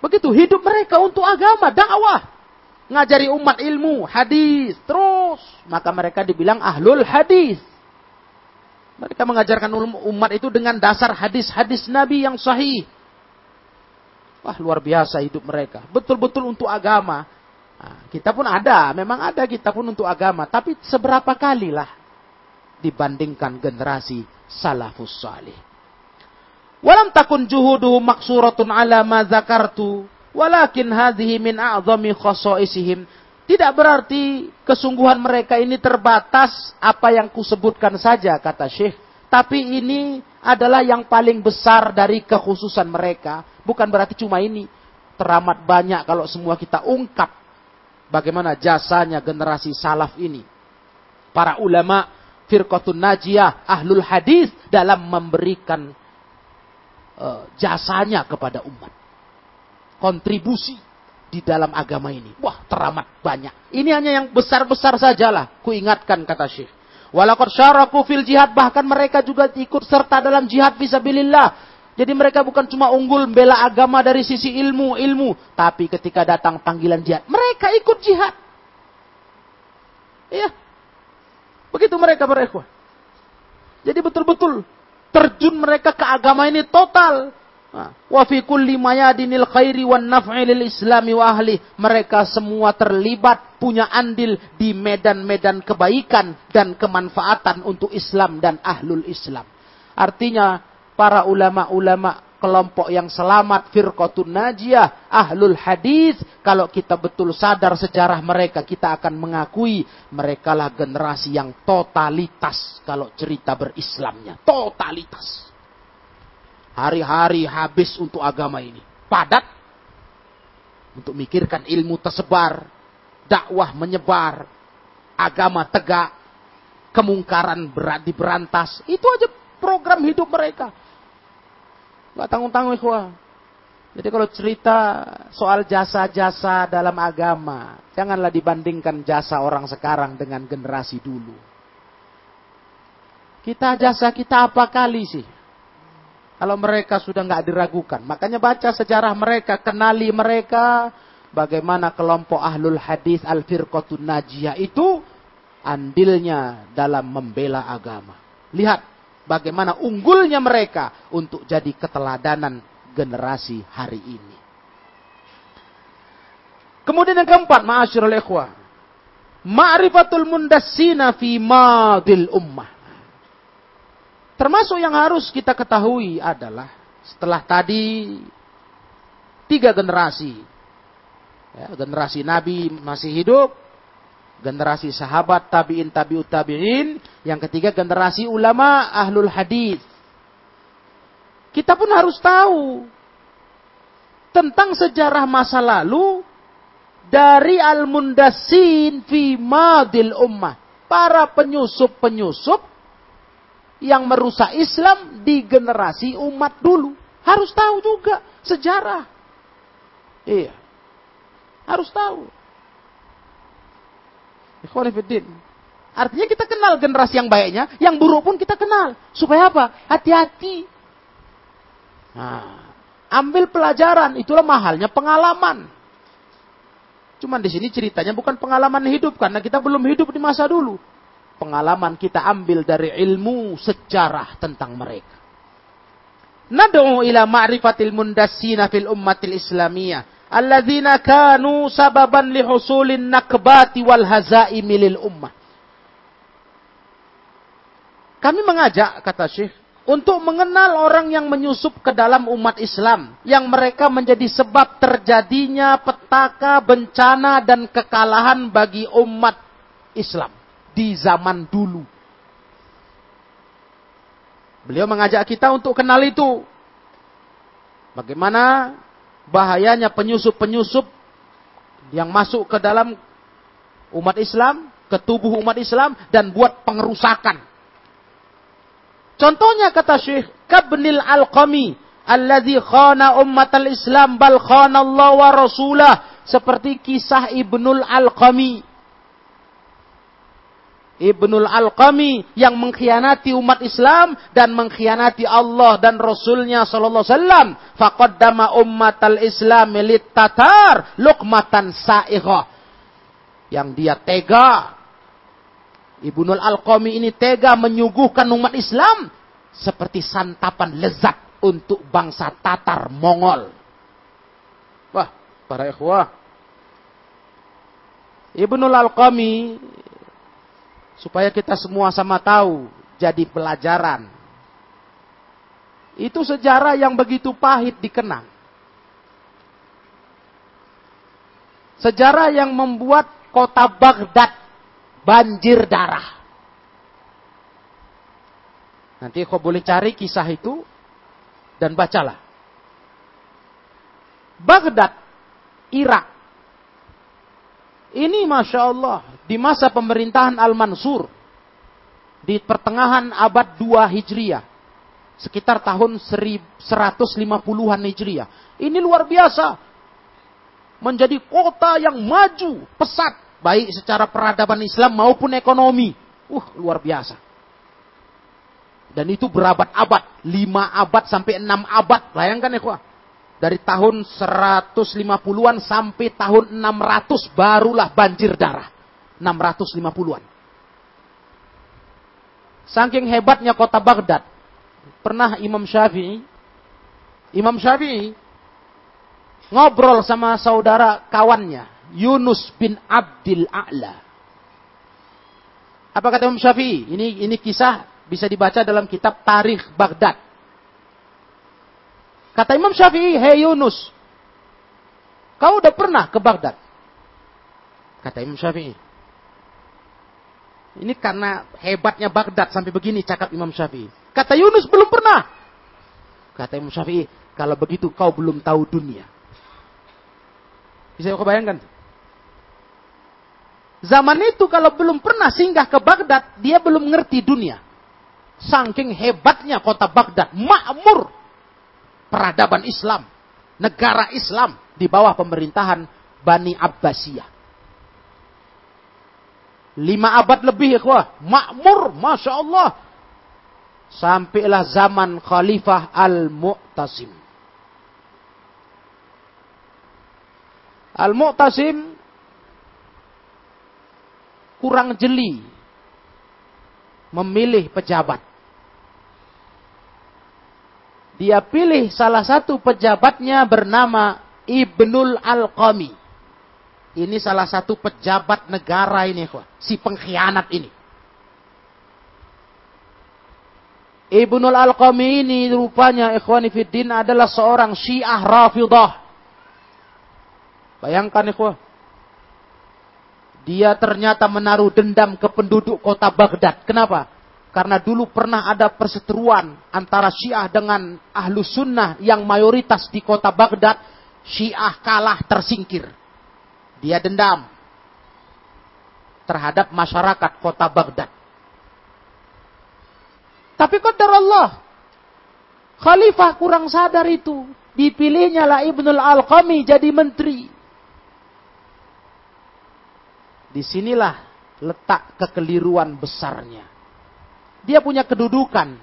Begitu hidup mereka untuk agama, dakwah ngajari umat ilmu, hadis, terus. Maka mereka dibilang ahlul hadis. Mereka mengajarkan umat itu dengan dasar hadis-hadis Nabi yang sahih. Wah luar biasa hidup mereka. Betul-betul untuk agama. Nah, kita pun ada, memang ada kita pun untuk agama. Tapi seberapa kalilah dibandingkan generasi salafus salih. Walam takun juhuduhu maksuratun ala ma zakartu Walakin hadhihi min a'zami khasaisihim. Tidak berarti kesungguhan mereka ini terbatas apa yang kusebutkan saja kata Syekh. Tapi ini adalah yang paling besar dari kekhususan mereka. Bukan berarti cuma ini. Teramat banyak kalau semua kita ungkap. Bagaimana jasanya generasi salaf ini. Para ulama firqatun najiyah, ahlul hadis dalam memberikan uh, jasanya kepada umat kontribusi di dalam agama ini. Wah, teramat banyak. Ini hanya yang besar-besar sajalah. Kuingatkan kata Syekh. Walakot syaraku fil jihad. Bahkan mereka juga ikut serta dalam jihad visabilillah. Jadi mereka bukan cuma unggul membela agama dari sisi ilmu, ilmu. Tapi ketika datang panggilan jihad. Mereka ikut jihad. Iya. Begitu mereka berekhwah. Jadi betul-betul terjun mereka ke agama ini total. Wa fi kulli mayadinil khairi wan naf'i lil islami wa ahli. Mereka semua terlibat punya andil di medan-medan kebaikan dan kemanfaatan untuk Islam dan ahlul Islam. Artinya para ulama-ulama kelompok yang selamat firqatun najiyah ahlul hadis kalau kita betul sadar sejarah mereka kita akan mengakui mereka lah generasi yang totalitas kalau cerita berislamnya totalitas Hari-hari habis untuk agama ini. Padat. Untuk mikirkan ilmu tersebar. Dakwah menyebar. Agama tegak. Kemungkaran berat diberantas. Itu aja program hidup mereka. Gak tanggung-tanggung ikhwah. Jadi kalau cerita soal jasa-jasa dalam agama, janganlah dibandingkan jasa orang sekarang dengan generasi dulu. Kita jasa kita apa kali sih? Kalau mereka sudah nggak diragukan. Makanya baca sejarah mereka, kenali mereka. Bagaimana kelompok ahlul hadis al-firqatun najiyah itu andilnya dalam membela agama. Lihat bagaimana unggulnya mereka untuk jadi keteladanan generasi hari ini. Kemudian yang keempat, ma'asyirul ikhwah. Ma'rifatul mundassina fi madil ummah. Termasuk yang harus kita ketahui adalah setelah tadi tiga generasi. Ya, generasi Nabi masih hidup, generasi sahabat tabiin tabiut tabiin, yang ketiga generasi ulama ahlul hadis. Kita pun harus tahu tentang sejarah masa lalu dari al-mundasin fi madil ummah. Para penyusup-penyusup yang merusak Islam di generasi umat dulu. Harus tahu juga sejarah. Iya. Harus tahu. Ikhwanifiddin. Artinya kita kenal generasi yang baiknya, yang buruk pun kita kenal. Supaya apa? Hati-hati. Nah, ambil pelajaran, itulah mahalnya pengalaman. Cuman di sini ceritanya bukan pengalaman hidup karena kita belum hidup di masa dulu. Pengalaman kita ambil dari ilmu sejarah tentang mereka. Nad'u ila ma'rifatil mundassina fil ummatil islamiyah alladzina kanu sababan li husulin nakbati wal hazaimi lil ummah. Kami mengajak kata Syekh untuk mengenal orang yang menyusup ke dalam umat Islam yang mereka menjadi sebab terjadinya petaka, bencana dan kekalahan bagi umat Islam di zaman dulu. Beliau mengajak kita untuk kenal itu. Bagaimana bahayanya penyusup-penyusup yang masuk ke dalam umat Islam, ke tubuh umat Islam dan buat pengerusakan Contohnya kata Syekh Kabnil Al-Qami alladzi khana al Islam bal khana Allah wa rasulah seperti kisah Ibnul Al-Qami Ibnul Al-Qami yang mengkhianati umat Islam dan mengkhianati Allah dan Rasulnya Sallallahu Alaihi Wasallam. Faqaddama al Islam milit tatar lukmatan sa'ighah. Yang dia tega Ibnul Al-Qami ini tega menyuguhkan umat Islam seperti santapan lezat untuk bangsa Tatar Mongol. Wah, para ikhwah. Ibnul Al-Qami supaya kita semua sama tahu jadi pelajaran. Itu sejarah yang begitu pahit dikenang. Sejarah yang membuat kota Baghdad banjir darah. Nanti kau boleh cari kisah itu dan bacalah. Baghdad, Irak. Ini Masya Allah, di masa pemerintahan Al-Mansur, di pertengahan abad 2 Hijriah, sekitar tahun 150-an Hijriah. Ini luar biasa. Menjadi kota yang maju, pesat, baik secara peradaban Islam maupun ekonomi. Uh, luar biasa. Dan itu berabad-abad, lima abad sampai enam abad. Bayangkan ya, dari tahun 150-an sampai tahun 600 barulah banjir darah. 650-an. Saking hebatnya kota Baghdad. Pernah Imam Syafi'i, Imam Syafi'i ngobrol sama saudara kawannya. Yunus bin Abdul A'la. Apa kata Imam Syafi'i? Ini ini kisah bisa dibaca dalam kitab Tarikh Baghdad. Kata Imam Syafi'i, "Hei Yunus, kau udah pernah ke Baghdad?" Kata Imam Syafi'i. Ini karena hebatnya Baghdad sampai begini cakap Imam Syafi'i. Kata Yunus, "Belum pernah." Kata Imam Syafi'i, "Kalau begitu kau belum tahu dunia." Bisa kau bayangkan? Zaman itu kalau belum pernah singgah ke Baghdad, dia belum ngerti dunia. Saking hebatnya kota Baghdad, makmur peradaban Islam, negara Islam di bawah pemerintahan Bani Abbasiyah. Lima abad lebih, ikhwah. Makmur, Masya Allah. Sampailah zaman Khalifah Al-Mu'tasim. Al-Mu'tasim kurang jeli memilih pejabat. Dia pilih salah satu pejabatnya bernama Ibnul Al-Qami. Ini salah satu pejabat negara ini, si pengkhianat ini. Ibnul Al-Qami ini rupanya ikhwani fiddin adalah seorang Syiah Rafidah. Bayangkan ikhwan, dia ternyata menaruh dendam ke penduduk kota Baghdad. Kenapa? Karena dulu pernah ada perseteruan antara Syiah dengan Ahlu Sunnah yang mayoritas di kota Baghdad. Syiah kalah tersingkir. Dia dendam terhadap masyarakat kota Baghdad. Tapi qadar Allah. Khalifah kurang sadar itu. Dipilihnya lah Ibnul Alqami jadi menteri. Di sinilah letak kekeliruan besarnya. Dia punya kedudukan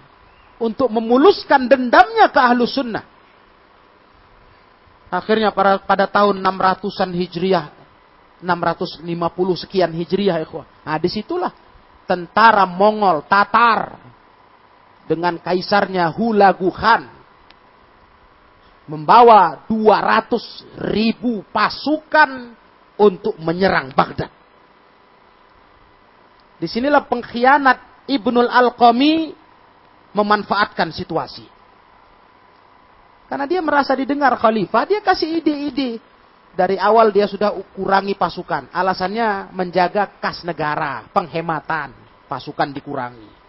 untuk memuluskan dendamnya ke ahlu sunnah. Akhirnya pada, pada tahun 600-an Hijriah, 650 sekian Hijriah, ikhwah. Nah, di situlah tentara Mongol, Tatar, dengan kaisarnya Hulagu Khan, membawa 200 ribu pasukan untuk menyerang Baghdad. Di sinilah pengkhianat Ibnul Alqami memanfaatkan situasi. Karena dia merasa didengar khalifah, dia kasih ide-ide. Dari awal dia sudah kurangi pasukan. Alasannya menjaga kas negara, penghematan. Pasukan dikurangi.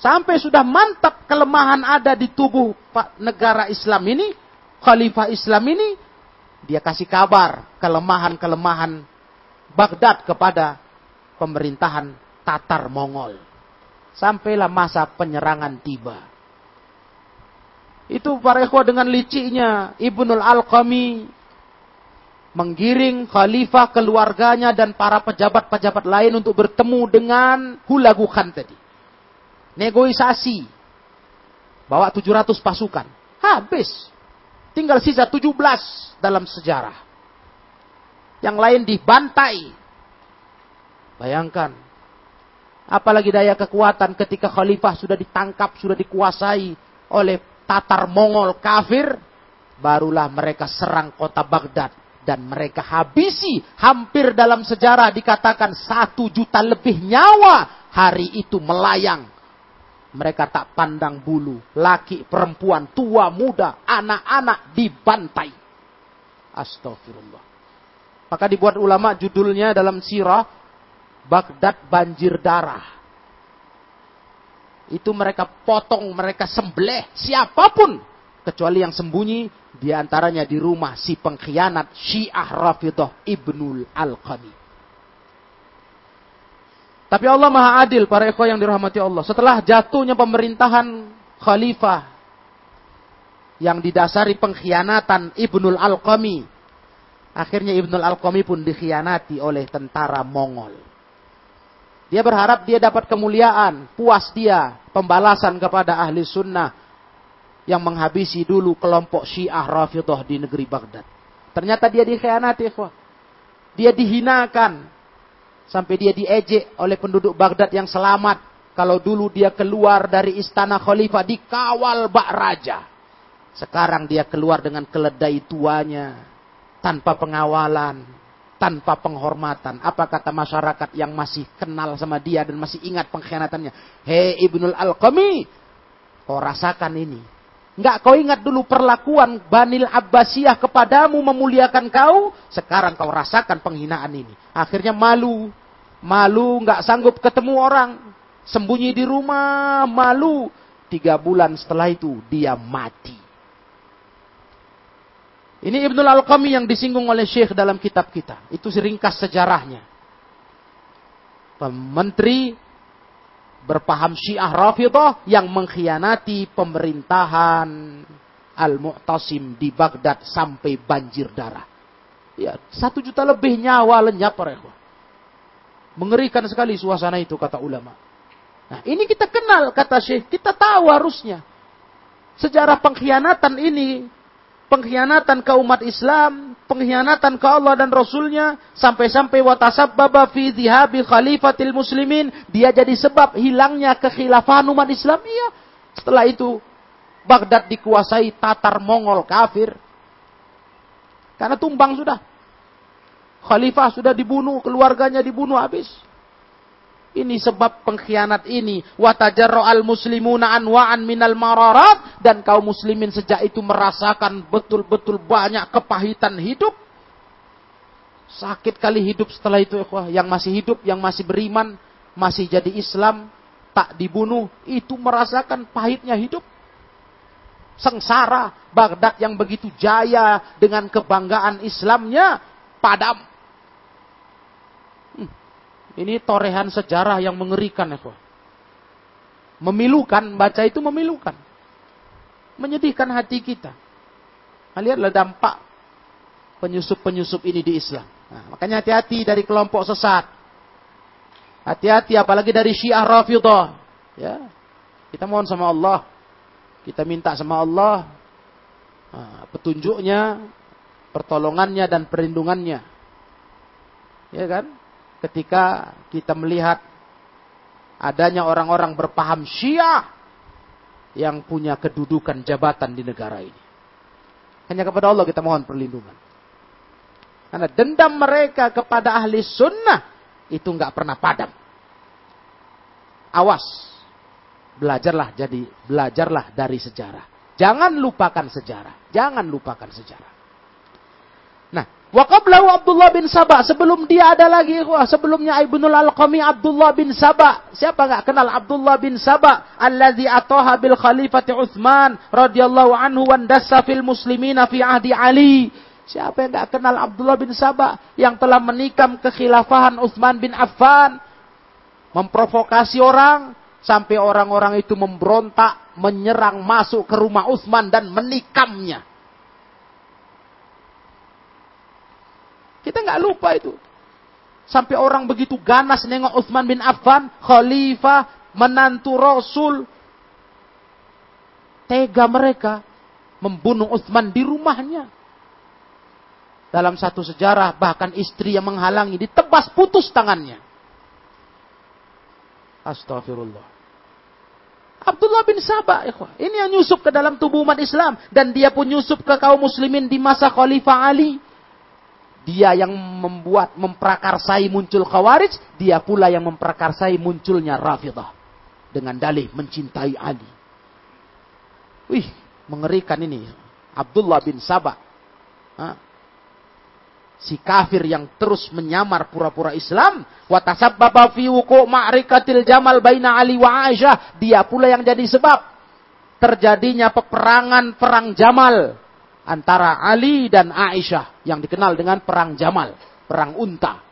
Sampai sudah mantap kelemahan ada di tubuh negara Islam ini, khalifah Islam ini, dia kasih kabar kelemahan-kelemahan Baghdad kepada pemerintahan Tatar Mongol. Sampailah masa penyerangan tiba. Itu para dengan liciknya Ibnul Alqami menggiring khalifah keluarganya dan para pejabat-pejabat lain untuk bertemu dengan Hulagu Khan tadi negosiasi. Bawa 700 pasukan. Habis. Tinggal sisa 17 dalam sejarah. Yang lain dibantai. Bayangkan. Apalagi daya kekuatan ketika khalifah sudah ditangkap, sudah dikuasai oleh Tatar Mongol kafir. Barulah mereka serang kota Baghdad. Dan mereka habisi hampir dalam sejarah dikatakan satu juta lebih nyawa hari itu melayang mereka tak pandang bulu. Laki, perempuan, tua, muda, anak-anak dibantai. Astagfirullah. Maka dibuat ulama judulnya dalam sirah. Baghdad banjir darah. Itu mereka potong, mereka sembelih. Siapa pun. Kecuali yang sembunyi. Di antaranya di rumah si pengkhianat Syiah Rafidah Ibnul Al-Qami. Tapi Allah Maha Adil para ikhwah yang dirahmati Allah. Setelah jatuhnya pemerintahan khalifah yang didasari pengkhianatan Ibnul Al-Qami. Akhirnya Ibnul Al-Qami pun dikhianati oleh tentara Mongol. Dia berharap dia dapat kemuliaan, puas dia, pembalasan kepada ahli sunnah yang menghabisi dulu kelompok Syiah Rafidah di negeri Baghdad. Ternyata dia dikhianati, ikhwah. Dia dihinakan, Sampai dia diejek oleh penduduk Baghdad yang selamat. Kalau dulu dia keluar dari istana khalifah dikawal bak raja. Sekarang dia keluar dengan keledai tuanya. Tanpa pengawalan. Tanpa penghormatan. Apa kata masyarakat yang masih kenal sama dia dan masih ingat pengkhianatannya. Hei Ibnul Al-Qami. Kau rasakan ini. Enggak kau ingat dulu perlakuan Banil Abbasiyah kepadamu memuliakan kau. Sekarang kau rasakan penghinaan ini. Akhirnya malu malu, nggak sanggup ketemu orang, sembunyi di rumah, malu. Tiga bulan setelah itu dia mati. Ini Ibnul Al-Qami yang disinggung oleh Syekh dalam kitab kita. Itu seringkas sejarahnya. Menteri berpaham Syiah Rafidah yang mengkhianati pemerintahan Al-Mu'tasim di Baghdad sampai banjir darah. Ya, satu juta lebih nyawa lenyap para Mengerikan sekali suasana itu kata ulama. Nah ini kita kenal kata Syekh. Kita tahu harusnya. Sejarah pengkhianatan ini. Pengkhianatan ke umat Islam. Pengkhianatan ke Allah dan Rasulnya. Sampai-sampai baba fi dhihabi khalifatil muslimin. Dia jadi sebab hilangnya kekhilafahan umat Islam. Iya. Setelah itu. Baghdad dikuasai Tatar Mongol kafir. Karena tumbang sudah. Khalifah sudah dibunuh, keluarganya dibunuh habis. Ini sebab pengkhianat ini. Watajarro al muslimuna anwa'an minal mararat. Dan kaum muslimin sejak itu merasakan betul-betul banyak kepahitan hidup. Sakit kali hidup setelah itu. Yang masih hidup, yang masih beriman, masih jadi Islam, tak dibunuh. Itu merasakan pahitnya hidup. Sengsara, Baghdad yang begitu jaya dengan kebanggaan Islamnya padam. Ini torehan sejarah yang mengerikan. Memilukan, baca itu memilukan. Menyedihkan hati kita. Nah, lihatlah dampak penyusup-penyusup ini di Islam. Nah, makanya hati-hati dari kelompok sesat. Hati-hati apalagi dari Syiah Rafidah. Ya. Kita mohon sama Allah. Kita minta sama Allah nah, petunjuknya, pertolongannya dan perlindungannya. Ya kan? Ketika kita melihat adanya orang-orang berpaham Syiah yang punya kedudukan jabatan di negara ini. Hanya kepada Allah kita mohon perlindungan. Karena dendam mereka kepada ahli sunnah itu nggak pernah padam. Awas, belajarlah jadi belajarlah dari sejarah. Jangan lupakan sejarah. Jangan lupakan sejarah. Waqablahu Abdullah bin Sabah. Sebelum dia ada lagi, wah, sebelumnya Ibnul Al-Qami Abdullah bin Sabah. Siapa nggak kenal Abdullah bin Sabah? Alladhi atoha bil khalifati Uthman radhiyallahu anhu dassa fil muslimina fi ahdi Ali. Siapa yang nggak kenal Abdullah bin Sabah yang telah menikam kekhilafahan Uthman bin Affan, memprovokasi orang sampai orang-orang itu memberontak, menyerang masuk ke rumah Uthman dan menikamnya. Kita nggak lupa itu. Sampai orang begitu ganas nengok Uthman bin Affan, khalifah, menantu Rasul. Tega mereka membunuh Uthman di rumahnya. Dalam satu sejarah bahkan istri yang menghalangi ditebas putus tangannya. Astagfirullah. Abdullah bin Sabah, ini yang nyusup ke dalam tubuh umat Islam dan dia pun nyusup ke kaum muslimin di masa Khalifah Ali. Dia yang membuat memprakarsai muncul khawarij, dia pula yang memprakarsai munculnya Rafidah. Dengan dalih mencintai Ali. Wih, mengerikan ini. Abdullah bin Sabah. Si kafir yang terus menyamar pura-pura Islam. Watasabbaba fi wuku' ma'rikatil jamal baina Ali wa Aisyah. Dia pula yang jadi sebab. Terjadinya peperangan perang Jamal antara Ali dan Aisyah yang dikenal dengan perang Jamal, perang unta.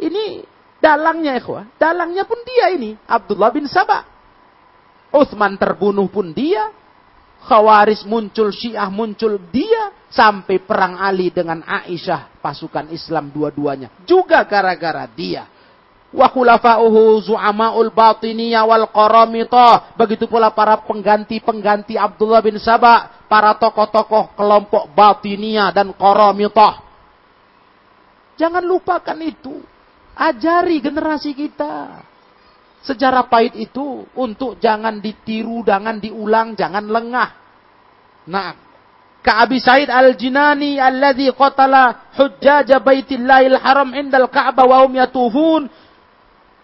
Ini dalangnya ikhwah, dalangnya pun dia ini, Abdullah bin Sabah. Uthman terbunuh pun dia, Khawaris muncul, Syiah muncul dia, sampai perang Ali dengan Aisyah, pasukan Islam dua-duanya. Juga gara-gara dia wa khulafa'uhu zu'ama'ul batiniyah wal qaramita. Begitu pula para pengganti-pengganti Abdullah bin Sabah, para tokoh-tokoh kelompok batiniyah dan qaramita. Jangan lupakan itu. Ajari generasi kita. Sejarah pahit itu untuk jangan ditiru, jangan diulang, jangan lengah. Nah, Ka'abi Said al-Jinani alladhi qatala hujjaja baitillahil haram indal Ka'bah wa hum yatufun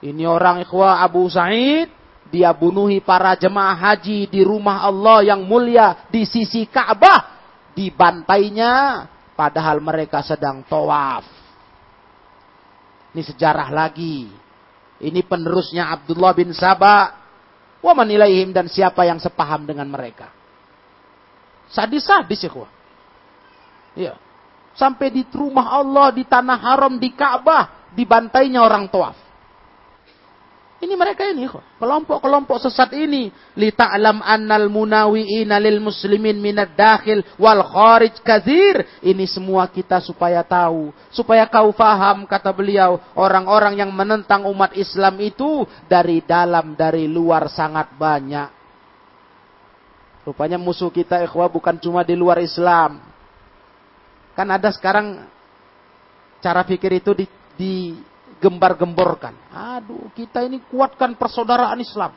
ini orang ikhwah Abu Sa'id, dia bunuhi para jemaah haji di rumah Allah yang mulia di sisi Ka'bah. Dibantainya padahal mereka sedang tawaf. Ini sejarah lagi. Ini penerusnya Abdullah bin Sabah. Wa manilaihim dan siapa yang sepaham dengan mereka. Sadis-sadis ikhwah. Iya. Sampai di rumah Allah, di tanah haram, di Ka'bah. Dibantainya orang tawaf. Ini mereka ini. Kelompok-kelompok sesat ini. Li ta'lam annal munawi'ina lil muslimin minad dakhil wal kharij kathir. Ini semua kita supaya tahu. Supaya kau faham kata beliau. Orang-orang yang menentang umat Islam itu dari dalam, dari luar sangat banyak. Rupanya musuh kita ikhwah bukan cuma di luar Islam. Kan ada sekarang cara pikir itu di, di gembar-gemborkan. Aduh, kita ini kuatkan persaudaraan Islam.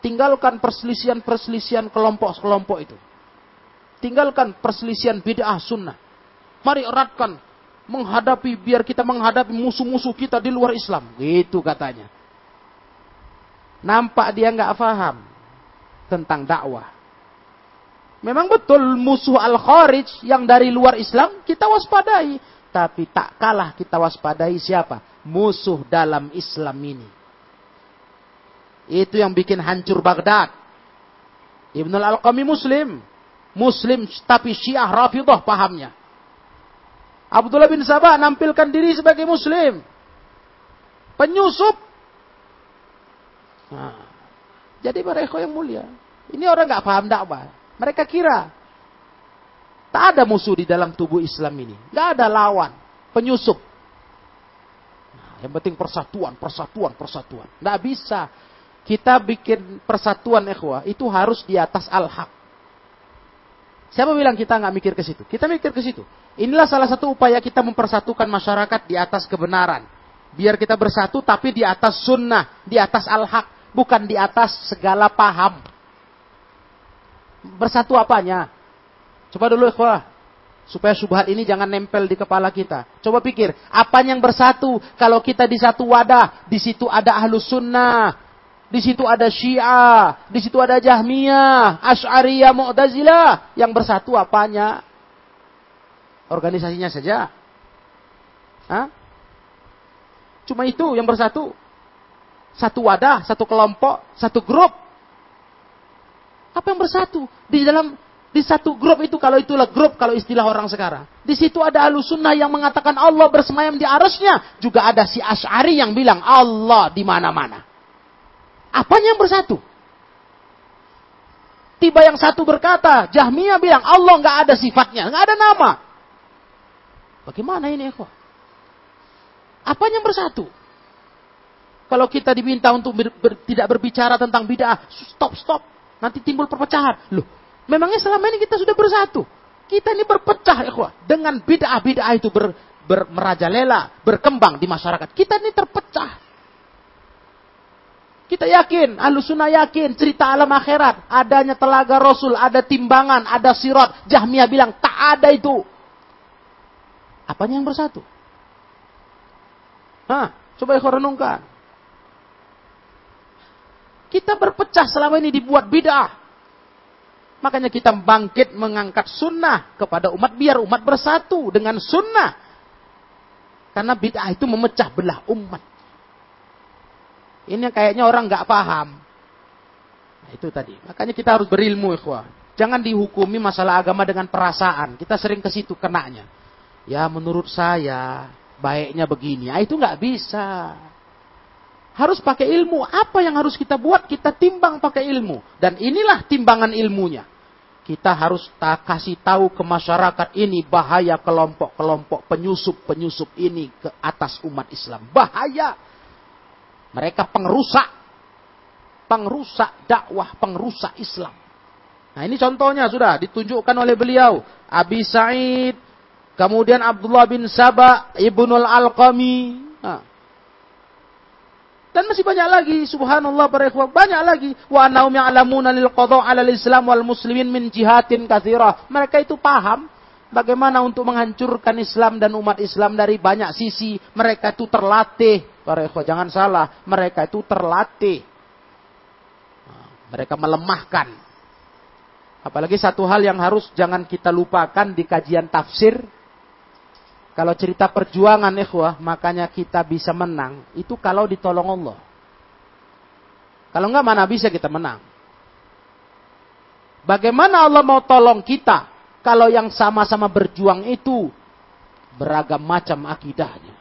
Tinggalkan perselisihan-perselisihan kelompok-kelompok itu. Tinggalkan perselisihan bid'ah sunnah. Mari eratkan menghadapi biar kita menghadapi musuh-musuh kita di luar Islam. Gitu katanya. Nampak dia nggak paham tentang dakwah. Memang betul musuh al-kharij yang dari luar Islam kita waspadai. Tapi tak kalah kita waspadai siapa? Musuh dalam Islam ini. Itu yang bikin hancur Baghdad. Ibn al-Alqami Muslim. Muslim tapi Syiah Rafidah pahamnya. Abdullah bin Sabah nampilkan diri sebagai muslim. Penyusup. Nah, jadi mereka yang mulia. Ini orang nggak paham dakwah. Mereka kira tak ada musuh di dalam tubuh Islam ini. Nggak ada lawan. Penyusup. Nah, yang penting persatuan, persatuan, persatuan. Nggak bisa. Kita bikin persatuan ikhwah itu harus di atas al-haq. Siapa bilang kita nggak mikir ke situ? Kita mikir ke situ. Inilah salah satu upaya kita mempersatukan masyarakat di atas kebenaran. Biar kita bersatu tapi di atas sunnah, di atas al-haq, bukan di atas segala paham. Bersatu apanya? Coba dulu ikhwah. Supaya subhat ini jangan nempel di kepala kita. Coba pikir, apa yang bersatu? Kalau kita di satu wadah, di situ ada ahlus sunnah, di situ ada Syiah, di situ ada Jahmiyah, Asy'ariyah, Mu'tazilah. Yang bersatu apanya? Organisasinya saja. Hah? Cuma itu yang bersatu. Satu wadah, satu kelompok, satu grup. Apa yang bersatu? Di dalam di satu grup itu kalau itulah grup kalau istilah orang sekarang. Di situ ada alusunnah yang mengatakan Allah bersemayam di arusnya. Juga ada si Ash'ari yang bilang Allah di mana-mana. Apanya yang bersatu? Tiba yang satu berkata, Jahmiyah bilang Allah nggak ada sifatnya, nggak ada nama. Bagaimana ini kok? Apanya yang bersatu? Kalau kita diminta untuk ber, ber, tidak berbicara tentang bid'ah, stop stop, nanti timbul perpecahan. Loh, memangnya selama ini kita sudah bersatu? Kita ini berpecah ya dengan bid'ah-bid'ah itu ber, ber, merajalela, berkembang di masyarakat. Kita ini terpecah. Kita yakin, ahlu sunnah yakin, cerita alam akhirat, adanya telaga rasul, ada timbangan, ada sirat. Jahmiyah bilang, tak ada itu. Apanya yang bersatu? Hah, coba ya renungkan. Kita berpecah selama ini dibuat bid'ah. Makanya kita bangkit mengangkat sunnah kepada umat biar umat bersatu dengan sunnah. Karena bid'ah itu memecah belah umat. Ini kayaknya orang nggak paham. Nah, itu tadi. Makanya kita harus berilmu, ikhwah. Jangan dihukumi masalah agama dengan perasaan. Kita sering ke situ kenanya. Ya menurut saya baiknya begini. Nah, itu nggak bisa. Harus pakai ilmu. Apa yang harus kita buat? Kita timbang pakai ilmu. Dan inilah timbangan ilmunya. Kita harus tak kasih tahu ke masyarakat ini bahaya kelompok-kelompok penyusup-penyusup ini ke atas umat Islam. Bahaya. Mereka pengrusak. Pengrusak dakwah, pengrusak Islam. Nah ini contohnya sudah ditunjukkan oleh beliau. Abi Sa'id, kemudian Abdullah bin Sabah, Ibnul Alqami. Nah. Dan masih banyak lagi, subhanallah para banyak lagi. Wa annahum ya'lamuna lil qada' 'ala al-Islam wal muslimin min jihatin. Mereka itu paham bagaimana untuk menghancurkan Islam dan umat Islam dari banyak sisi. Mereka itu terlatih Para ikhwah jangan salah, mereka itu terlatih. Mereka melemahkan. Apalagi satu hal yang harus jangan kita lupakan di kajian tafsir. Kalau cerita perjuangan ikhwah, makanya kita bisa menang. Itu kalau ditolong Allah. Kalau enggak mana bisa kita menang. Bagaimana Allah mau tolong kita kalau yang sama-sama berjuang itu beragam macam akidahnya.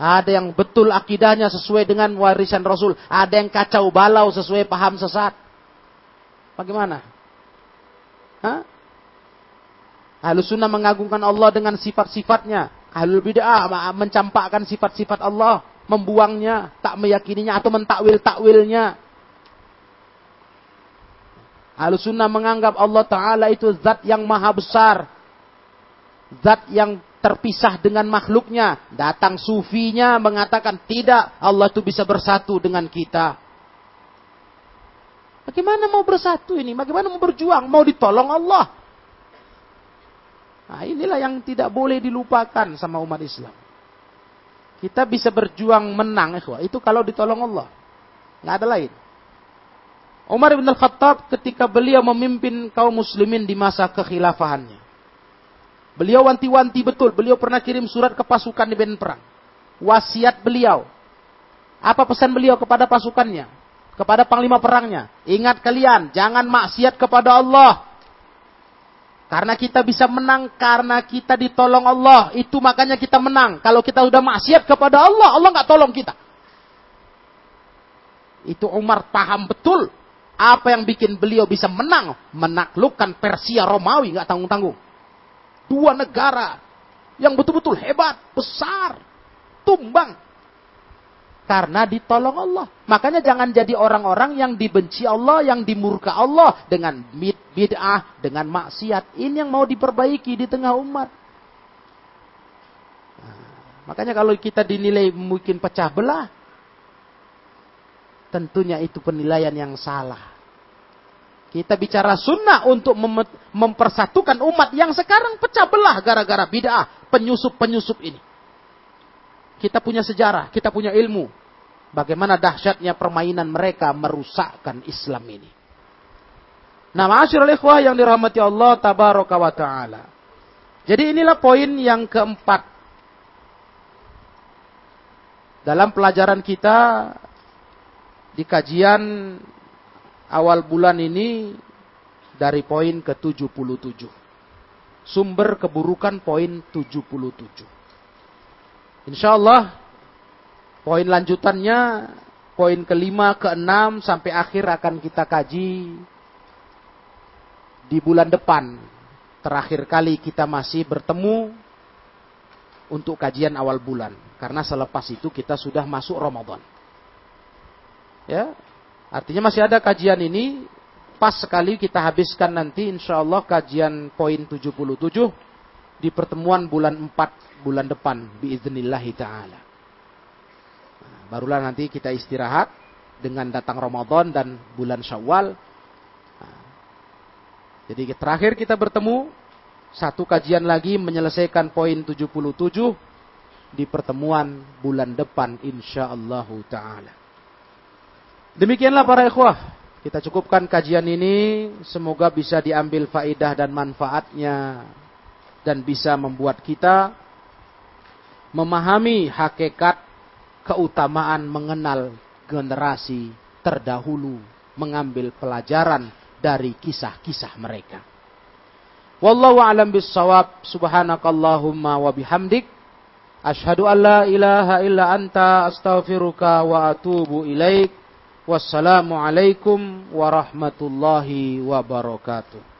Ada yang betul akidahnya sesuai dengan warisan Rasul. Ada yang kacau balau sesuai paham sesat. Bagaimana? Hah? Ahlus sunnah mengagungkan Allah dengan sifat-sifatnya. Ahlul bid'ah mencampakkan sifat-sifat Allah. Membuangnya, tak meyakininya atau mentakwil-takwilnya. Ahlus sunnah menganggap Allah Ta'ala itu zat yang maha besar. Zat yang terpisah dengan makhluknya. Datang sufinya mengatakan tidak, Allah itu bisa bersatu dengan kita. Bagaimana mau bersatu ini? Bagaimana mau berjuang? Mau ditolong Allah? Nah, inilah yang tidak boleh dilupakan sama umat Islam. Kita bisa berjuang menang, itu kalau ditolong Allah. Nggak ada lain. Umar bin Al-Khattab ketika beliau memimpin kaum muslimin di masa kekhilafahannya. Beliau wanti-wanti betul. Beliau pernah kirim surat ke pasukan di medan perang. Wasiat beliau. Apa pesan beliau kepada pasukannya? Kepada panglima perangnya. Ingat kalian, jangan maksiat kepada Allah. Karena kita bisa menang karena kita ditolong Allah. Itu makanya kita menang. Kalau kita udah maksiat kepada Allah, Allah nggak tolong kita. Itu Umar paham betul apa yang bikin beliau bisa menang, menaklukkan Persia Romawi nggak tanggung-tanggung. Dua negara yang betul-betul hebat, besar, tumbang karena ditolong Allah. Makanya jangan jadi orang-orang yang dibenci Allah, yang dimurka Allah dengan bid'ah, dengan maksiat. Ini yang mau diperbaiki di tengah umat. Nah, makanya kalau kita dinilai mungkin pecah belah, tentunya itu penilaian yang salah. Kita bicara sunnah untuk mem mempersatukan umat yang sekarang pecah belah gara-gara bid'ah, penyusup-penyusup ini. Kita punya sejarah, kita punya ilmu. Bagaimana dahsyatnya permainan mereka merusakkan Islam ini. Nah, ma'asyiral ikhwah yang dirahmati Allah tabaraka wa taala. Jadi inilah poin yang keempat. Dalam pelajaran kita di kajian awal bulan ini dari poin ke-77. Sumber keburukan poin 77. Insya Allah poin lanjutannya poin kelima, keenam sampai akhir akan kita kaji di bulan depan. Terakhir kali kita masih bertemu untuk kajian awal bulan. Karena selepas itu kita sudah masuk Ramadan. Ya, artinya masih ada kajian ini. Pas sekali kita habiskan nanti insya Allah kajian poin 77 di pertemuan bulan 4 bulan depan biiznillahi taala. Barulah nanti kita istirahat dengan datang Ramadan dan bulan Syawal. Nah, jadi terakhir kita bertemu satu kajian lagi menyelesaikan poin 77 di pertemuan bulan depan insyaallah taala. Demikianlah para ikhwah, kita cukupkan kajian ini semoga bisa diambil faidah dan manfaatnya dan bisa membuat kita memahami hakikat keutamaan mengenal generasi terdahulu, mengambil pelajaran dari kisah-kisah mereka. Wallahu a'lam bissawab. Subhanakallahumma wa bihamdik asyhadu an la ilaha illa anta astaghfiruka wa atubu ilaik. Wassalamu alaikum warahmatullahi wabarakatuh.